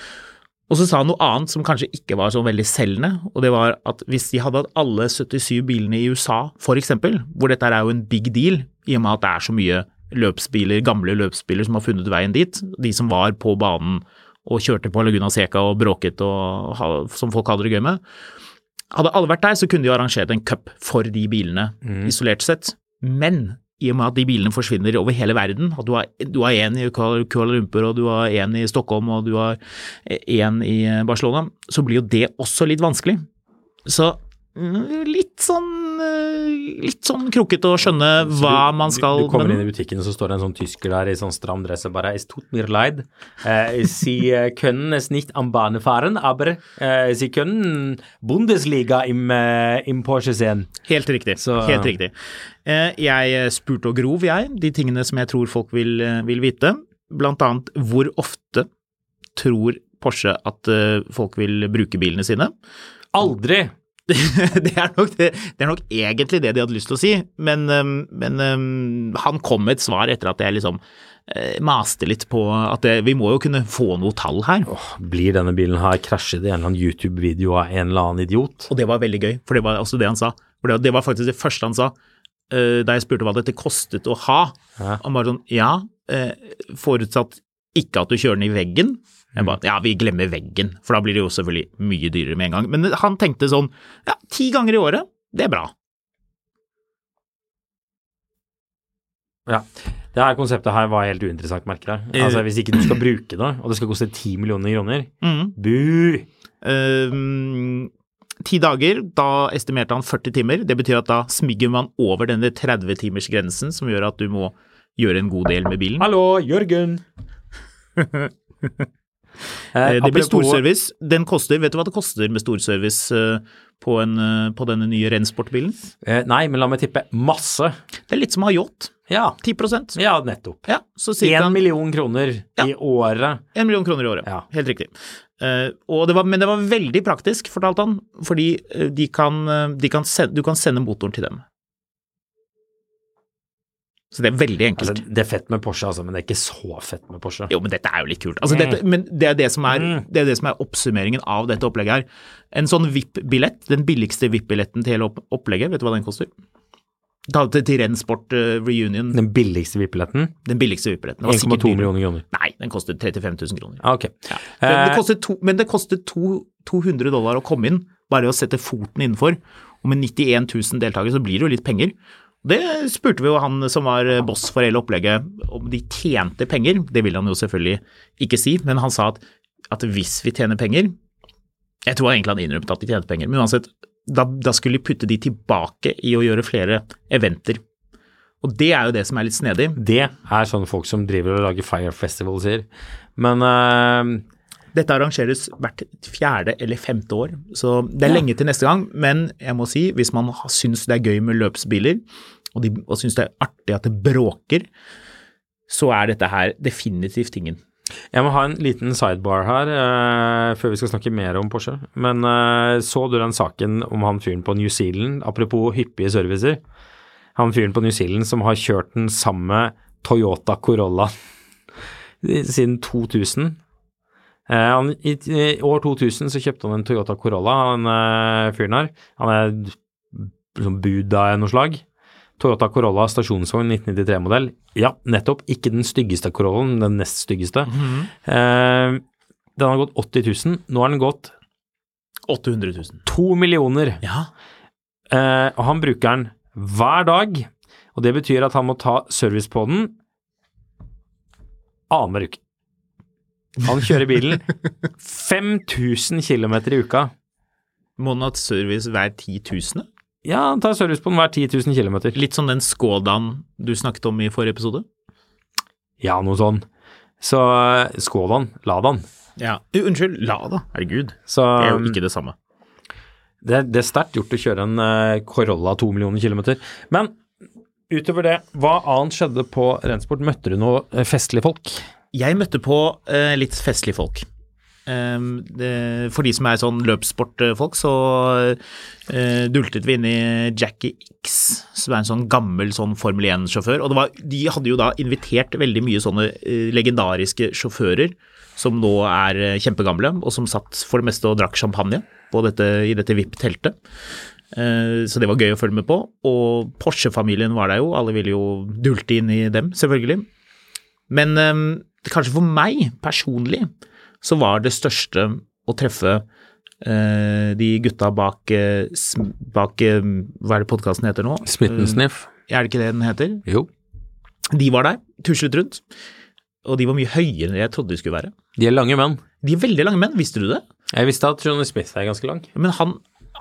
S1: Og så sa han noe annet som kanskje ikke var så veldig selgende, og det var at hvis de hadde hatt alle 77 bilene i USA, for eksempel, hvor dette er jo en big deal, i og med at det er så mye løpsbiler, gamle løpsbiler som har funnet veien dit, de som var på banen og kjørte på Laguna Seca og bråket og som folk hadde det gøy med. Hadde alle vært der, så kunne de arrangert en cup for de bilene, isolert sett. Men i og med at de bilene forsvinner over hele verden, at du har, du en i Kuala Lumpur, og du har en i Stockholm, og du har en i Barcelona, så blir jo det også litt vanskelig. Så litt sånn eh, Litt sånn krokete å skjønne hva man skal
S2: Du kommer
S1: men-
S2: inn i butikken, og så står det en sånn tysker der i sånn stram dress og bare Es tut mir leid. Eh, Sie eh, können es nicht am Bahn fahren, aber eh, Sie können Bundesliga im, eh, im Porsche-scenen.
S1: Helt riktig.
S2: Så-
S1: helt riktig. Eh, Jeg spurte og grov, jeg, de tingene som jeg tror folk vil, vil vite. Blant annet hvor ofte tror Porsche at folk vil bruke bilene sine.
S2: Aldri!
S1: det, er nok det, det er nok egentlig det de hadde lyst til å si, men, men han kom med et svar etter at jeg liksom eh, maste litt på at det, vi må jo kunne få noe tall her.
S2: Åh, Blir denne bilen her krasjet i en eller annen YouTube-video av en eller annen idiot?
S1: Og det var veldig gøy, for det var også det han sa. For det, det var faktisk det første han sa eh, da jeg spurte hva dette kostet å ha.
S2: Hæ?
S1: Han bare sånn ja, forutsatt ikke at du kjører den i veggen. Jeg bare, ja, vi glemmer veggen, for da blir det jo selvfølgelig mye dyrere med en gang. Men han tenkte sånn, ja, ti ganger i året, det er bra.
S2: Ja. Det her konseptet her var helt uinteressant, merker jeg.
S1: Eh.
S2: Altså, hvis ikke du skal bruke det, og det skal koste ti millioner kroner,
S1: Mm.
S2: bu!
S1: Ti ti dager, da estimerte han 40 timer. Det betyr at da smigger man over denne 30-timersgrensen, som gjør at du må gjøre en god del med bilen.
S2: Hallo, Jørgen!
S1: Eh, Det blir storservice. Den koster, vet du hva det koster med storservice eh, på, en, eh, på denne nye Rennsport-bilen?
S2: Eh, nei, men la meg tippe masse.
S1: Det er litt som å ha yacht.
S2: Ja,
S1: 10%
S2: ja nettopp.
S1: Ja, så cirka
S2: Én million kroner
S1: Ja.
S2: i året.
S1: en million kroner i året.
S2: Ja.
S1: Helt riktig. Eh, og det var, men det var veldig praktisk, fortalte han, fordi eh, de kan, eh, de kan sende, du kan sende motoren til dem. Så det er veldig enkelt.
S2: Altså, det er fett med Porsche, altså, men det er ikke så fett med Porsche.
S1: Jo, men dette er jo litt kult. Altså, dette, men det er det, som er, det er det som er oppsummeringen av dette opplegget her. En sånn VIP-billett, den billigste VIP-billetten til hele opplegget, vet du hva den koster? Ta det til Rennsport eh, Reunion,
S2: Den billigste VIP-billetten?
S1: den billigste VIP-billetten.
S2: 1,2 millioner kroner.
S1: Nei, den kostet 35 000 kroner.
S2: Ah, okay.
S1: Ja. Det, det
S2: Eh,
S1: to, men det kostet to, 200 dollar å komme inn, bare å sette foten innenfor. Og med 91 000 deltakere så blir det jo litt penger. Det spurte vi jo han som var boss for hele opplegget, om de tjente penger. Det ville han jo selvfølgelig ikke si, men han sa at, at hvis vi tjener penger Jeg tror egentlig han innrømte at de tjente penger, men uansett, da, da skulle de putte de tilbake i å gjøre flere eventer. Og det er jo det som er litt snedig.
S2: det er sånne folk som driver og lager Fire Festival, sier. Men uh...
S1: Dette arrangeres hvert fjerde eller femte år, så det er lenge til neste gang. Men jeg må si, hvis man syns det er gøy med løpsbiler, og, de, og syns det er artig at det bråker, så er dette her definitivt tingen.
S2: jeg må ha en liten sidebar her uh, før vi skal snakke mer om Porsche. Men uh, så du den saken om han fyren på New Zealand, apropos hyppige servicer? Han fyren på New Zealand som har kjørt den samme Toyota Corolla siden 2000. Uh, han, i, I år 2000 så kjøpte han en Toyota Corolla, han eh, fyren her. Han er liksom Buda av noe slag. Toyota Corolla stasjonsvogn 1993-modell. Ja, nettopp. Ikke den styggeste Corollaen, den nest styggeste. eh, den har gått 80 000. Nå har den gått
S1: 800 000.
S2: 2 millioner.
S1: Ja.
S2: Eh, og han bruker den hver dag. Og det betyr at han må ta service på den annenhver uke. Han kjører bilen 5000 km i uka.
S1: Må han ha service hver 10 000?
S2: Ja, han tar service på den hver 10 000 km.
S1: Litt som den Skodaen du snakket om i forrige episode?
S2: Ja, noe sånn. Så eh, Skådan, Ladan.
S1: Ja. Unnskyld, Lada. Herregud.
S2: Så
S1: Det er jo ikke det samme.
S2: det, det er sterkt gjort å kjøre en eh, Corolla 2 millioner kilometer. Men utover det, hva annet skjedde på Rennsport? Møtte du noe eh, festlige folk?
S1: Jeg møtte på uh, litt festlige folk. Ehm, for de som er sånn løpssportfolk, så eh, dultet vi inn i Jackie X, som er en sånn gammel sånn Formel 1-sjåfør. Og var, de hadde jo da invitert veldig mye sånne eh, legendariske sjåfører som nå er eh, kjempegamle, og som satt for det meste og drakk champagne dette, i dette VIP-teltet. Så det var gøy å følge med på. Og Porsche-familien var der jo, alle ville jo dulte inn i dem, selvfølgelig. Men eh, kanskje for meg personlig så var det største å treffe eh, de gutta bak, eh, bak eh, Hva er det podkasten heter nå?
S2: Smittensniff.
S1: Eh, Er det ikke det den heter?
S2: Jo.
S1: De var der, tuslet rundt. Og de var mye høyere enn jeg trodde de skulle være.
S2: De er lange menn.
S1: De er veldig lange menn, visste du det?
S2: Jeg visste at Johnny Smith er ganske lang.
S1: Men han,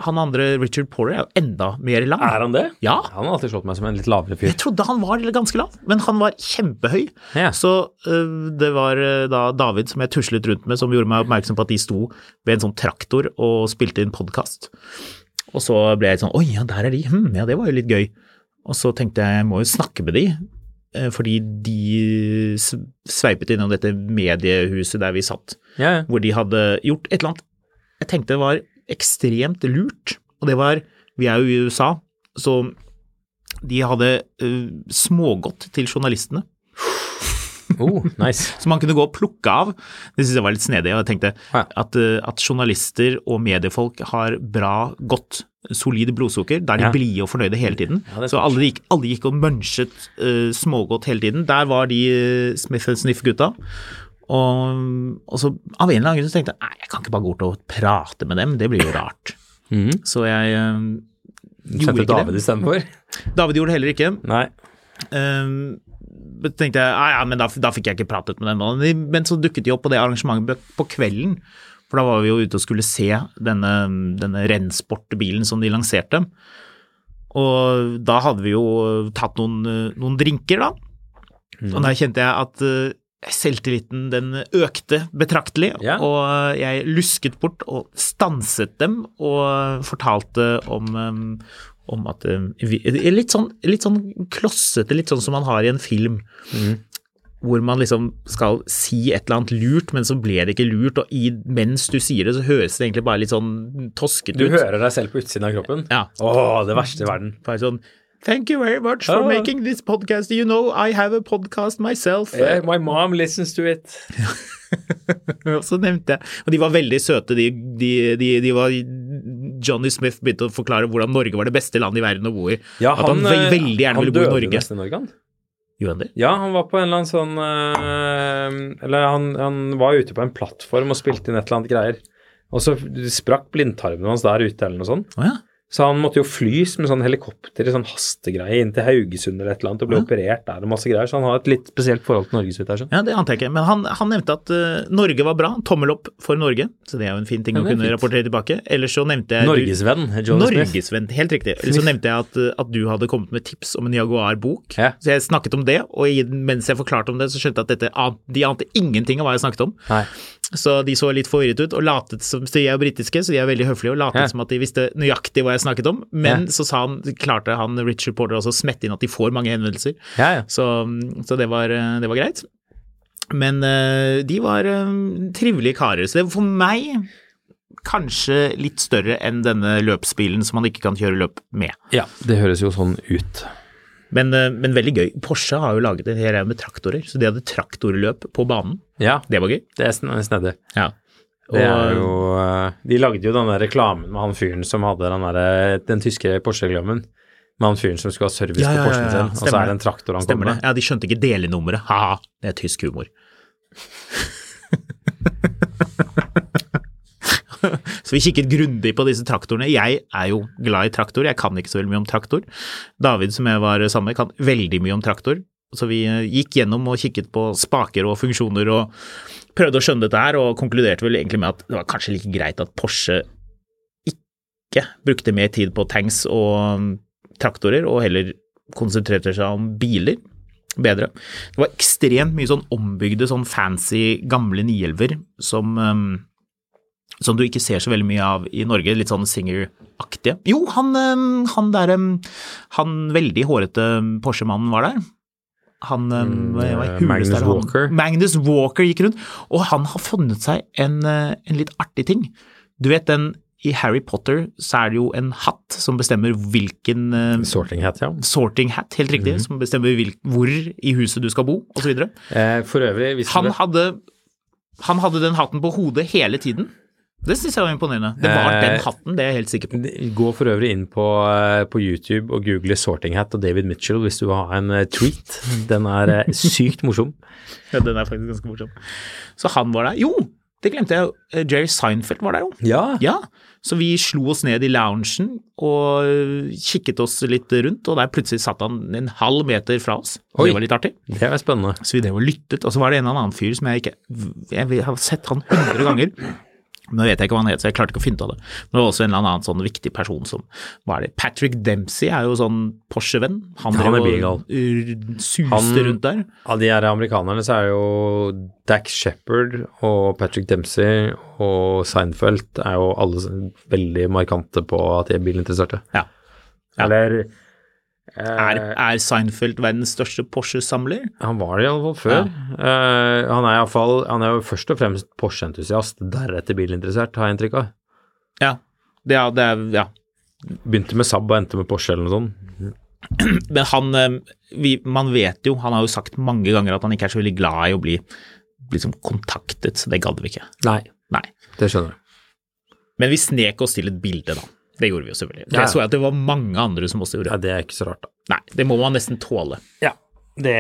S1: han andre, Richard Porter, er jo enda mer lang.
S2: Er han det?
S1: Ja.
S2: Han har alltid slått meg som en litt lavere fyr.
S1: Jeg trodde han var ganske lav, men han var kjempehøy.
S2: Ja.
S1: Så uh, det var da David som jeg tuslet rundt med, som gjorde meg oppmerksom på at de sto ved en sånn traktor og spilte inn podkast. Og så ble jeg sånn Oi, ja, der er de. Hm, ja, det var jo litt gøy. Og så tenkte jeg jeg må jo snakke med de, fordi de sveipet innom dette mediehuset der vi satt,
S2: Ja, ja.
S1: hvor de hadde gjort et eller annet jeg tenkte var ekstremt lurt, og det var Vi er jo i USA, så de hadde uh, smågodt til journalistene.
S2: Oh, nice.
S1: Som man kunne gå og plukke av. Det synes jeg var litt snedig. og Jeg tenkte
S2: Ja.
S1: at, øh, at journalister og mediefolk har bra, godt, solid blodsukker. Da er de
S2: Ja.
S1: blide og fornøyde hele tiden.
S2: Ja,
S1: så alle gikk, alle gikk og munchet uh, smågodt hele tiden. Der var de uh, Smith Sniff-gutta. Og, og så av en eller annen grunn så tenkte jeg nei, jeg kan ikke bare gå bort og prate med dem, det blir jo rart.
S2: Mm.
S1: Så jeg øh, gjorde ikke
S2: David
S1: det.
S2: istedenfor?
S1: David gjorde det heller ikke.
S2: Nei.
S1: Um, tenkte jeg, ah, ja, men da, da fikk jeg ikke pratet med dem. Men- så dukket de opp på det arrangementet på kvelden. For da var vi jo ute og skulle se denne, denne rennsportbilen som de lanserte. Og da hadde vi jo tatt noen, eh, noen drinker, da. Og da kjente jeg at selvtilliten den økte betraktelig.
S2: Ja.
S1: Og jeg lusket bort og stanset dem og fortalte om, um, om at um, litt, sånn, litt sånn klossete, litt sånn som man har i en film. Hvor man liksom skal si et eller annet lurt, men så ble det ikke lurt. Og i, mens du sier det, så høres det egentlig bare litt sånn tosket
S2: Du hører deg selv på utsiden av kroppen?
S1: Ja.
S2: Åh, det verste i verden.
S1: Bare sånn Thank you very much for
S2: oh.
S1: making this podcast. You know, I have a podcast myself.
S2: Yeah, my mom listens to it.
S1: Så nevnte jeg Og de var veldig søte, de, de, de, de var Johnny Smith begynte å forklare hvordan Norge var det beste landet i verden å bo i.
S2: Ja,
S1: At han, ve-
S2: eh,
S1: veldig gjerne
S2: han
S1: ville bo i
S2: døde
S1: Norge.
S2: nesten i Norge, han.
S1: Gjorde han?
S2: Ja, han var på en eller annen sånn øh, Eller han, han var ute på en plattform og spilte inn et eller annet greier. Og så sprakk blindtarmen hans der ute, eller noe sånt.
S1: Oh, ja.
S2: Så han måtte jo flys med sånn helikopter i sånn hastegreie inn til Haugesund eller et eller annet og ble operert der og masse greier. Så han har et litt spesielt forhold til Norge, så jeg.
S1: Ja, det antar jeg ikke. Men han, han nevnte at uh, Norge var bra. Tommel opp for Norge. Så det er jo en fin ting
S2: Ja,
S1: å kunne
S2: fint.
S1: rapportere tilbake. Ellers så nevnte jeg
S2: Norgesvenn,
S1: Norgesvenn, helt riktig. Eller så nevnte jeg at, at du hadde kommet med tips om en Jaguar-bok.
S2: Ja.
S1: Så jeg snakket om det, og mens jeg forklarte om det, så skjønte jeg at dette, de ante ingenting av hva jeg snakket om.
S2: Nei.
S1: Så de så litt forvirret ut og latet som Så de er jo britiske, så de er veldig høflige og latet
S2: Ja.
S1: som at de visste nøyaktig hva jeg snakket om. Men
S2: Ja.
S1: så sa han, klarte han Richard Porter også å smette inn at de får mange henvendelser.
S2: Ja, ja.
S1: Så, så det, var, eh, det var greit. Men eh, de var eh, trivelige karer. Så det var for meg kanskje litt større enn denne løpsbilen som man ikke kan kjøre løp med.
S2: ja. Det høres jo sånn ut.
S1: Men, eh, men veldig gøy. Porsche har jo laget en hel greie med traktorer, så de hadde traktorløp på banen.
S2: Ja,
S1: Det var gøy.
S2: det er sn- snedig.
S1: Ja.
S2: Er jo eh, De lagde jo den der reklamen med han fyren som hadde den, der, den tyske Porsche-reklamen. Med han fyren som skulle ha service
S1: Ja, ja,
S2: på Porschen sin, og så er det en traktor han
S1: Stemmer
S2: kommer
S1: det.
S2: med.
S1: Ja, de skjønte ikke delenummeret. Ha-ha, det er tysk humor. så vi kikket grundig på disse traktorene. Jeg er jo glad i traktor, jeg kan ikke så veldig mye om traktor. David som jeg var sammen med kan veldig mye om traktor. Så vi eh, gikk gjennom og kikket på spaker og funksjoner og prøvde å skjønne dette her, og konkluderte vel egentlig med at det var kanskje like greit at Porsche ikke brukte mer tid på tanks og mm, traktorer, og heller konsentrerte seg om biler bedre. Det var ekstremt mye sånn ombygde, sånn fancy gamle 911 som, um, som du ikke ser så veldig mye av i Norge, litt sånn Singer-aktige. Jo, han, um, han der um, Han veldig hårete Porsche-mannen var der. Han mm,
S2: eh, Magnus
S1: er det han-
S2: Walker.
S1: Magnus Walker gikk rundt, og han har funnet seg en, en litt artig ting. Du vet den i Harry Potter så er det jo en hatt som bestemmer hvilken
S2: Sorting hat, ja.
S1: sorting hat, helt riktig,
S2: Mhm.
S1: som bestemmer hvilk, hvor i huset du skal bo, osv.
S2: Eh, for øvrig,
S1: Han
S2: du
S1: hadde, han hadde den hatten på hodet hele tiden. Det syns jeg var imponerende. Det var
S2: Eh,
S1: den hatten, det er jeg helt sikker på.
S2: Gå for øvrig inn på, eh, på YouTube og google 'Sorting Hat' og David Mitchell hvis du vil ha en eh, tweet. Den er eh, sykt morsom.
S1: Ja, den er faktisk ganske morsom. Så han var der. Jo, det glemte jeg. Eh, Jerry Seinfeld var der jo.
S2: Ja.
S1: Ja, så vi slo oss ned i loungen og kikket oss litt rundt, og der plutselig satt han en halv meter fra oss. Og
S2: Oi.
S1: Det var litt artig.
S2: Det var spennende.
S1: Så vi drev og lyttet, og så var det en eller annen fyr som jeg ikke Jeg har sett han hundre ganger. Nå vet jeg ikke hva han het, så jeg klarte ikke å finne ut av det. Men det var også en eller annen sånn viktig person som Hva er det? Patrick Dempsey er jo sånn Porsche-venn. Han,
S2: Han er bigal.
S1: uh, suste
S2: Han-
S1: rundt der.
S2: Av de her amerikanerne så er jo Dax Shepherd og Patrick Dempsey og Seinfeld er jo alle veldig markante på at de er bilinteresserte.
S1: Ja. Ja.
S2: Eller
S1: Er,
S2: eh,
S1: er Seinfeld verdens største Porsche-samler?
S2: Han var det i alle fall før. Eh, han er i alle fall, han er jo først og fremst Porsche-entusiast, deretter bilinteressert, har jeg inntrykk av.
S1: Ja. Det, er- det er, ja.
S2: Begynte med Saab og endte med Porsche eller noe sånt.
S1: Men han eh, vi, Man vet jo, han har jo sagt mange ganger at han ikke er så veldig glad i å bli liksom kontaktet, så det gadd vi ikke.
S2: Nei,
S1: Nei.
S2: det skjønner jeg.
S1: Men vi snek oss til et bilde, da. Det gjorde vi jo selvfølgelig.
S2: Ja.
S1: Så jeg at det var mange andre som også gjorde.
S2: Ja, det er ikke så rart, da.
S1: Nei, det må man nesten tåle.
S2: Ja, det,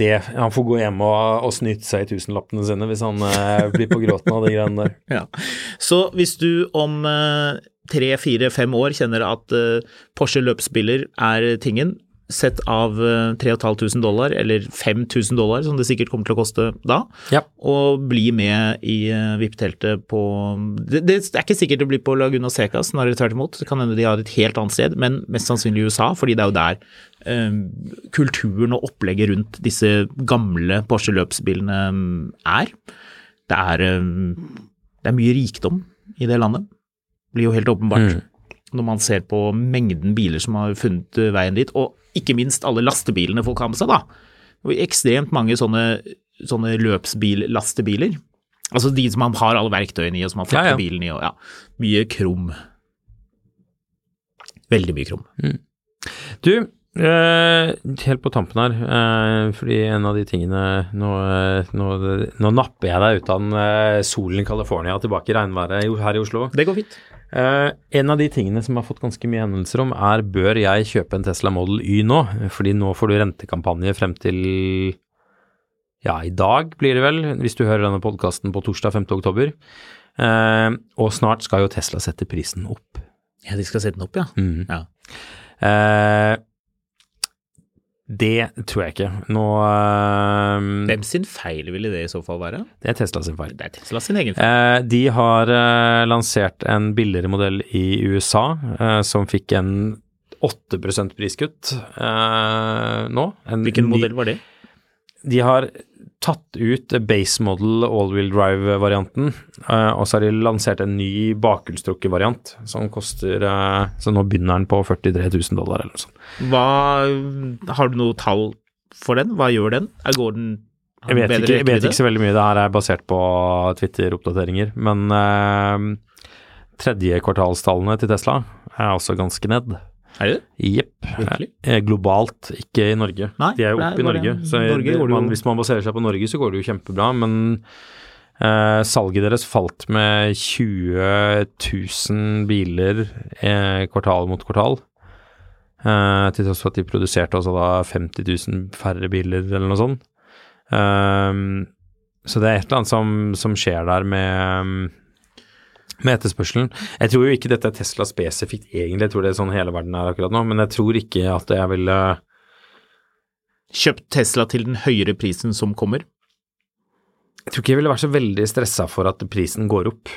S2: det Han får gå hjem og, og snyte seg i tusenlappene sine hvis han eh, blir på gråten av de greiene der.
S1: Ja. Så hvis du om eh, tre, fire, fem år kjenner at eh, Porsche løpsbiler er tingen, sett av uh, 3500 dollar, eller 5000 dollar, som det sikkert kommer til å koste da,
S2: Ja.
S1: og bli med i uh, VIP-teltet på det, det er ikke sikkert det blir på Laguna Seca, snarere tvert imot. Det kan hende de har et helt annet sted, men mest sannsynlig i USA, fordi det er jo der eh, kulturen og opplegget rundt disse gamle Porsche-løpsbilene mm, er. Det er, eh, det er mye rikdom i det landet. Det blir jo helt åpenbart når man ser på mengden biler som har funnet eh, veien dit, og ikke minst alle lastebilene folk har med seg, da. Og ekstremt mange sånne, sånne løpsbillastebiler. Altså de som man har alle verktøyene i, og som man flytter
S2: Ja, ja.
S1: bilen i, og ja. Mye krum. Veldig mye krum.
S2: Du, Uh, helt på tampen her, uh, fordi en av de tingene Nå, uh, nå, nå napper jeg deg ut av den solen i California tilbake i regnværet her i Oslo.
S1: Det går fint.
S2: Eh, en av de tingene som har fått ganske mye henvendelser om, er bør jeg kjøpe en Tesla Model Y nå? Fordi nå får du rentekampanje frem til ja, i dag blir det vel, hvis du hører denne podkasten på torsdag 5. oktober. Eh, og snart skal jo Tesla sette prisen opp.
S1: Ja, de skal sette den opp, ja.
S2: Mm.
S1: ja.
S2: Eh, det tror jeg ikke. Nå uh,
S1: Hvem sin feil ville det i så fall være?
S2: Det er Tesla sin feil.
S1: Det er Tesla sin egen feil.
S2: Uh, de har uh, lansert en billigere modell i USA eh, som fikk en 8 priskutt nå. En
S1: Hvilken
S2: ny-
S1: modell var det?
S2: De har tatt ut base model all-wheel drive-varianten, eh, og så har de lansert en ny bakhjulstrukket variant som koster eh, Så nå begynner den på 43 000 dollar eller noe sånt.
S1: Hva, har du noe tall for den? Hva gjør den? Er- Går den
S2: Jeg vet, ikke, jeg vet ikke så veldig mye. Det her er basert på Twitter-oppdateringer. Men eh, tredje kvartalstallene til Tesla er også ganske ned.
S1: Er det det?
S2: Jepp. Eh, Globalt, ikke i Norge.
S1: Nei,
S2: De er jo oppe i Norge. Så
S1: Norge det
S2: man, hvis man baserer seg på Norge, så går det jo kjempebra. Men eh, salget deres falt med 20 000 biler eh, kvartal mot kvartal. Eh, til tross for at de produserte også da 50 000 færre biler, eller noe sånt. Ehm, så det er et eller annet som, som skjer der med, med etterspørselen. Jeg tror jo ikke dette er Tesla spesifikt egentlig, jeg tror det er sånn hele verden er akkurat nå, men jeg tror ikke at jeg ville
S1: Kjøpt Tesla til den høyere prisen som kommer?
S2: Jeg tror ikke jeg ville vært så veldig stressa for at prisen går opp.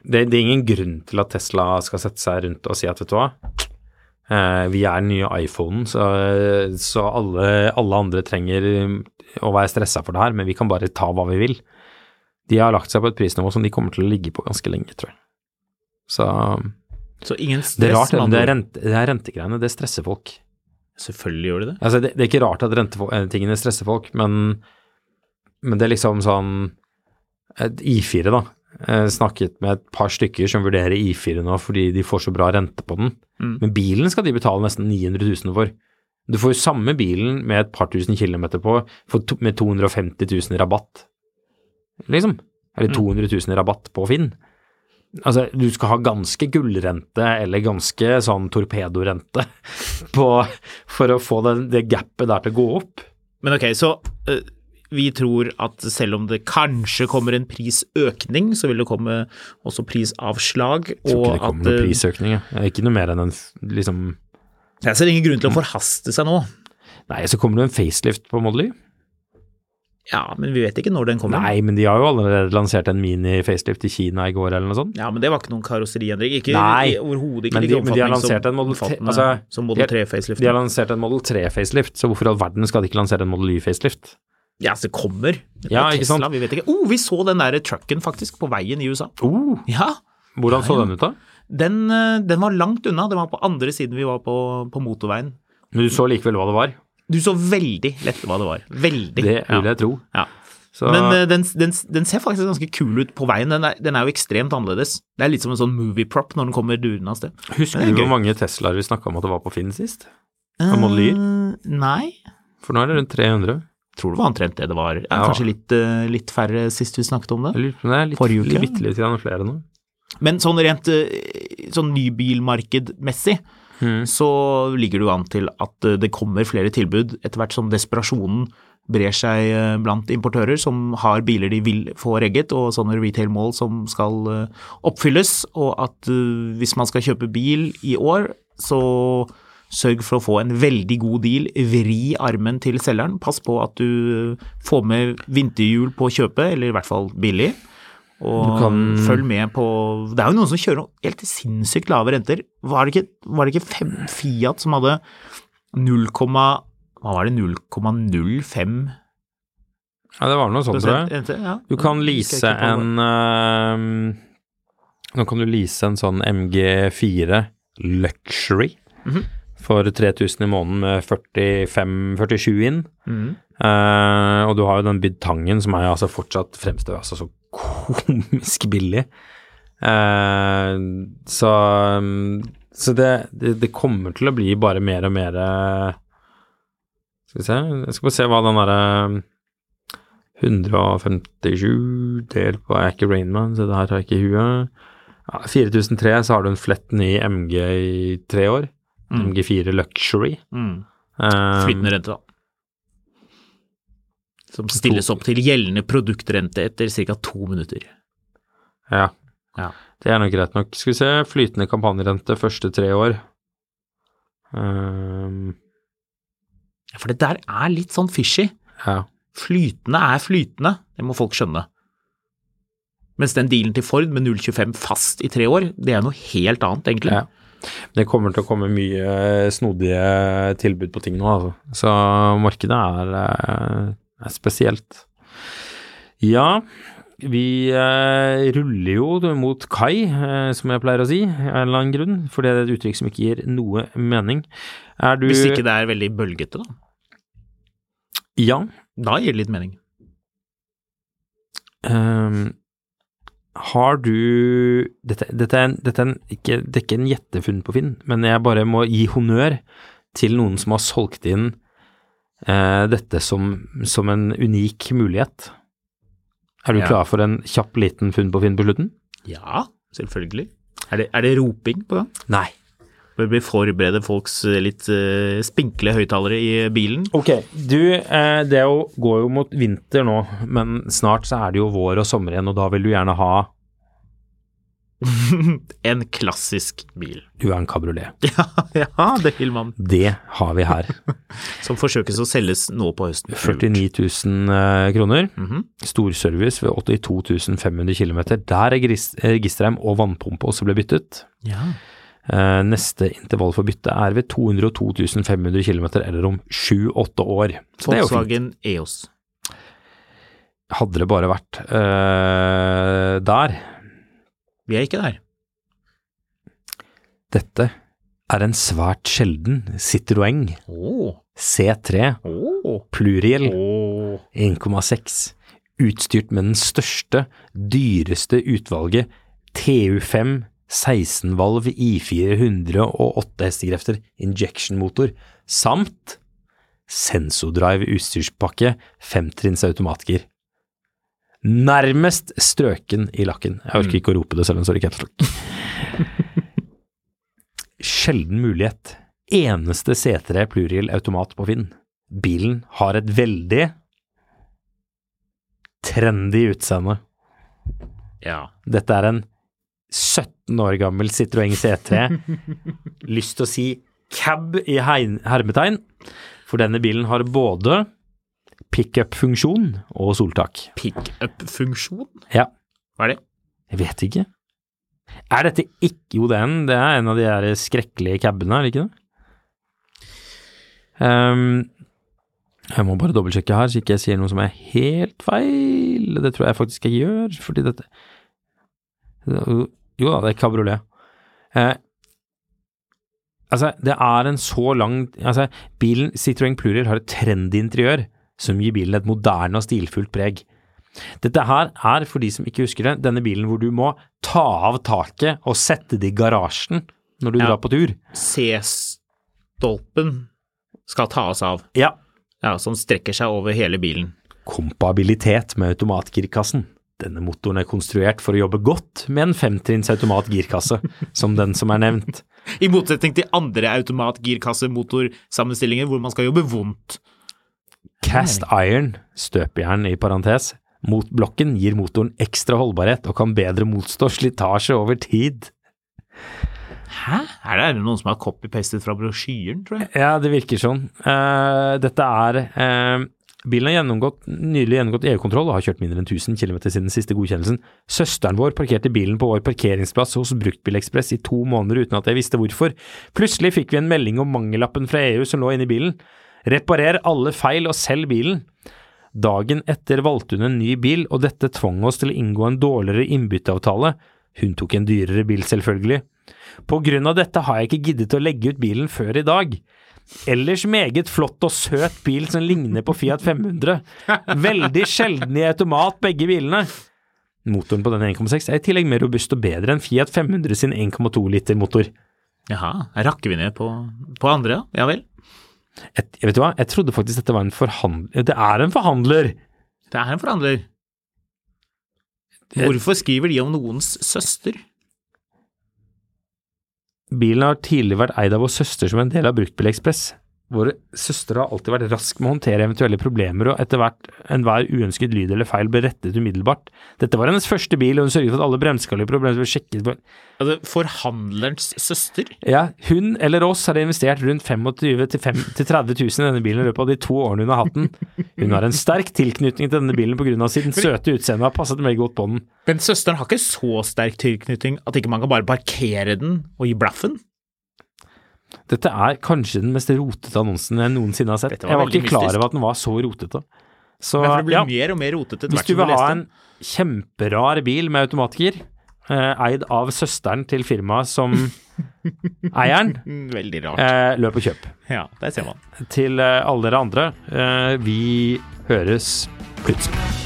S2: Det, det er ingen grunn til at Tesla skal sette seg rundt og si at vet du hva, eh, vi er den nye iPhonen, så, så alle, alle andre trenger å være stressa for det her, men vi kan bare ta hva vi vil. De har lagt seg på et prisnivå som de kommer til å ligge på ganske lenge, tror jeg. Så
S1: Så ingen stress?
S2: det er rart, det, er rente, det er rentegreiene, det stresser folk.
S1: Selvfølgelig gjør de det.
S2: Altså, det, det er ikke rart at rentetingene stresser folk, men, men det er liksom sånn et I4, da. Jeg snakket med et par stykker som vurderer I4 nå fordi de får så bra rente på den.
S1: Mm.
S2: Men bilen skal de betale nesten 900 000 for. Du får jo samme bilen med et par tusen kilometer på med 250 000 i rabatt. Liksom. Eller 200 000 i rabatt på Finn. Altså, du skal ha ganske gullrente eller ganske sånn torpedorente på, for å få det, det gapet der til å gå opp.
S1: Men ok, så uh, vi tror at selv om det kanskje kommer en prisøkning, så vil det komme også prisavslag.
S2: Jeg tror ikke det kommer
S1: at,
S2: noen
S1: eh,
S2: prisøkning. jeg. Ikke noe mer enn en liksom
S1: Jeg ser ingen grunn til å forhaste seg nå.
S2: Nei, så kommer det en facelift på Model Y.
S1: Ja, men vi vet ikke når den kommer.
S2: Nei, men de har jo allerede lansert en mini-facelift i Kina i går eller noe sånt.
S1: Ja, men det var ikke noen karosseriendring. Ikke
S2: Nei,
S1: overhodet ikke
S2: men de- men de har lansert en Model altså,
S1: som Model 3-facelift.
S2: De har lansert en Model 3-facelift, så hvorfor i all verden skal de ikke lansere en Model Y-facelift?
S1: Ja, så kommer. Det
S2: Ja,
S1: Tesla,
S2: ikke sant?
S1: Vi vet ikke. Oh, vi så den der trucken faktisk på veien i USA.
S2: Oh,
S1: Ja,
S2: hvordan så den ut da?
S1: den, eh, den var langt unna. Den var på andre siden vi var på, på motorveien.
S2: Men du så likevel hva det var.
S1: Du så veldig lett hva det var. Veldig.
S2: Det vil jeg tro.
S1: Ja.
S2: Så,
S1: Men eh, den, den, den ser faktisk ganske kul ut på veien. Den er, den er jo ekstremt annerledes. Det er litt som en sånn movieprop når den kommer durende av sted.
S2: husker
S1: er
S2: du hvor mange Teslaer vi snakka om at det var på Finn sist? Av Model Y?
S1: Nei.
S2: For nå er det rundt 300.
S1: Tror det var omtrent det det var. Ja. Kanskje litt, eh, litt færre sist vi snakket om det.
S2: Jeg lurer på det er litt,
S1: Forrige uke?
S2: litt flere nå.
S1: Men sånn rent eh, sånn nybilmarkedmessig
S2: Mm.
S1: så ligger det jo an til at eh, det kommer flere tilbud etter hvert som desperasjonen brer seg eh, blant importører som har biler de vil få regget, og sånne retail-mål som skal eh, oppfylles, og at hvis man skal kjøpe bil i år, så sørg for å få en veldig god deal, vri armen til selgeren, pass på at du får med vinterhjul på kjøpet, eller i hvert fall billig. Og
S2: kan-
S1: følg med på Det er jo noen som kjører helt sinnssykt lave renter. Var det ikke, var det ikke fem, Fiat som hadde 0, hva var det, 0,05
S2: Ja, det var noe sånt, tror jeg. Du kan lease en eh, Nå kan du lease en sånn MG4 Luxury
S1: Mhm.
S2: for 3000 i måneden med 45-47 inn. Eh, og du har jo den Bydtangen som er altså fortsatt fremstår altså så komisk billig. Eh, så så det, det, det kommer til å bli bare mer og mer eh, Skal vi se Jeg skal bare se hva den derre 157 delt på er ikke Rainman, så det her tar jeg ikke i huet. Ja, 4003 så har du en flett ny MG i tre år.
S1: Mm.
S2: MG4 Luxury.
S1: Mm.
S2: Um,
S1: Flytende rente, da. Som stilles opp til gjeldende produktrente etter ca. to minutter.
S2: Ja.
S1: Ja.
S2: Det er nok greit nok. Skal vi se, flytende kampanjerente første tre år. Um,
S1: For det der er litt sånn fishy.
S2: ja.
S1: Flytende er flytende, det må folk skjønne. Mens den dealen til Ford med 0,25 fast i tre år, det er noe helt annet, egentlig.
S2: Ja. Det kommer til å komme mye snodige tilbud på ting nå, altså. Så markedet er, eh, er spesielt. Ja, vi eh, ruller jo mot kai, eh, som jeg pleier å si, av en eller annen grunn. For det er et uttrykk som ikke gir noe mening. Er du
S1: Hvis ikke det er veldig bølgete, da.
S2: Ja.
S1: Da gir det litt mening.
S2: Um, har du Dette, dette, er, en, dette er en, ikke, det er ikke en gjettefunn på Finn, men jeg bare må gi honnør til noen som har solgt inn dette som, som en unik mulighet. Er du
S1: Ja.
S2: klar for en kjapp liten funn på Finn på slutten?
S1: Ja, selvfølgelig. Er det, er det roping på gang?
S2: Nei.
S1: Bør vi forberede folks eh, litt eh, spinkle høyttalere i bilen?
S2: Ok, du, eh, det jo, går jo mot vinter nå, men snart så er det jo vår og sommer igjen, og da vil du gjerne ha
S1: en klassisk bil.
S2: Du er en kabriolet.
S1: Ja, ja, det vil man.
S2: Det har vi her.
S1: Som forsøkes å selges nå på høsten.
S2: 49 000 kroner. kroner.
S1: -hmm.
S2: Storservice ved 82 500 km. Der er eh, registerheim og vannpumpe også ble byttet.
S1: Ja.
S2: Eh, neste intervall for bytte er ved 202 500 km, eller om 7-8 år. Så.
S1: Volkswagen EOS.
S2: Hadde det bare vært uh, der.
S1: Vi er ikke der.
S2: Dette er en svært sjelden Citroën
S1: oh.
S2: C3
S1: oh.
S2: Pluriel
S1: oh.
S2: 1,6, utstyrt med den største, dyreste utvalget TU5 16-valv I400 og 8 hestekrefter injection-motor, samt Sensodrive utstyrspakke, femtrinns automatgir. Nærmest strøken i lakken. Jeg orker ikke å rope det selv om det står i caps. Sjelden mulighet. Eneste C3 Pluriel automat på Finn. Bilen har et veldig trendy utseende.
S1: Ja.
S2: Dette er en 17 år gammel Citroën C3. Lyst til å si cab i hermetegn, for denne bilen har både pickup-funksjon og soltak.
S1: Pickup-funksjon?
S2: Ja,
S1: Hva er det?
S2: jeg vet ikke. Er dette ikke Jo, er det er en av de der skrekkelige cabene, er det ikke det? Um, jeg må bare dobbeltsjekke her, så ikke jeg sier noe som er helt feil. Det tror jeg faktisk jeg gjør, fordi dette Jo da, det er kabriolet. Eh, altså, det er en så lang Altså, bilen Citroën Plurier har et trendy interiør som gir bilen et moderne og stilfullt preg. Dette her er, for de som ikke husker det, denne bilen hvor du må ta av taket og sette det i garasjen når du
S1: Ja.
S2: drar på tur.
S1: C-stolpen skal tas av.
S2: Ja.
S1: Ja, som strekker seg over hele bilen.
S2: Kompabilitet med automatgirkassen. Denne motoren er konstruert for å jobbe godt med en femtrinns automatgirkasse, som den som er nevnt.
S1: I motsetning til andre automatgirkassemotorsammenstillinger hvor man skal jobbe vondt.
S2: Cast iron, støpejern i parentes, mot blokken gir motoren ekstra holdbarhet og kan bedre motstå slitasje over tid.
S1: Hæ? Er det noen som har copy-pastet fra brosjyren, tror jeg?
S2: Ja, det virker sånn. Uh, dette er uh, Bilen har gjennomgått, nylig gjennomgått EU-kontroll og har kjørt mindre enn 1000 km siden siste godkjennelsen. Søsteren vår parkerte bilen på vår parkeringsplass hos Bruktbilekspress i to måneder uten at jeg visste hvorfor. Plutselig fikk vi en melding om mangellappen fra EU som lå inni bilen. Reparer alle feil og selg bilen. Dagen etter valgte hun en ny bil, og dette tvang oss til å inngå en dårligere innbytteavtale. Hun tok en dyrere bil, selvfølgelig. På grunn av dette har jeg ikke giddet å legge ut bilen før i dag. Ellers meget flott og søt bil som ligner på Fiat 500. Veldig sjelden i automat, begge bilene. Motoren på den 1,6 er i tillegg mer robust og bedre enn Fiat 500 sin 1,2 liter motor.
S1: Jaha, rakker vi ned på, på andre? Ja vel.
S2: Et, jeg vet du hva, jeg trodde faktisk dette var en forhandler Det er en forhandler!
S1: Det er en forhandler. Hvorfor skriver de om noens søster?
S2: Bilen har tidligere vært eid av vår søster som en del av Bruktbilekspress. Våre søstre har alltid vært rask med å håndtere eventuelle problemer, og etter hvert enhver uønsket lyd eller feil ble rettet umiddelbart. Dette var hennes første bil, og hun sørget for at alle bremseskalier problemer ble sjekket på
S1: Altså, forhandlerens søster?
S2: Ja, hun eller oss har investert rundt 25 000 til 30 000 i denne bilen i løpet av de to årene hun har hatt den. Hun har en sterk tilknytning til denne bilen pga. sitt søte utseende og har passet veldig godt på den.
S1: Men søsteren har ikke så sterk tilknytning at ikke man kan bare parkere den og gi blaffen?
S2: Dette er kanskje den mest rotete annonsen jeg noensinne har sett.
S1: Var
S2: Jeg var ikke klar over at den var så rotete. Så
S1: for det blir
S2: ja,
S1: mer og mer rotete.
S2: hvis du vil ha en kjemperar bil med automatgir, eh, eid av søsteren til firmaet som eier den,
S1: Mm, Veldig rart.
S2: eh, løp og kjøp.
S1: Ja, der ser man.
S2: Til eh, alle dere andre, eh, vi høres plutselig.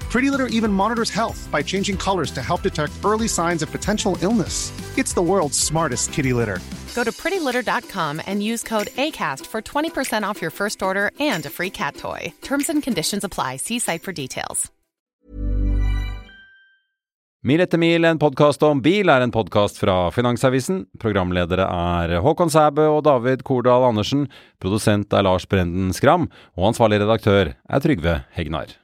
S4: Pretty Litter even monitors health by changing colors to help detect early signs of potential illness. It's the world's smartest kitty litter.
S5: Go to prettylitter.com and use code ACAST for 20% off your first order and a free cat toy. Terms and conditions apply. See site for details.
S6: Mil etter mil, en podkast om bil, er en podkast fra Finansavisen. Programledere er Håkon Sæbø og David Kordal Andersen. Produsent er Lars Brenden Skram. Og ansvarlig redaktør er Trygve Hegnar.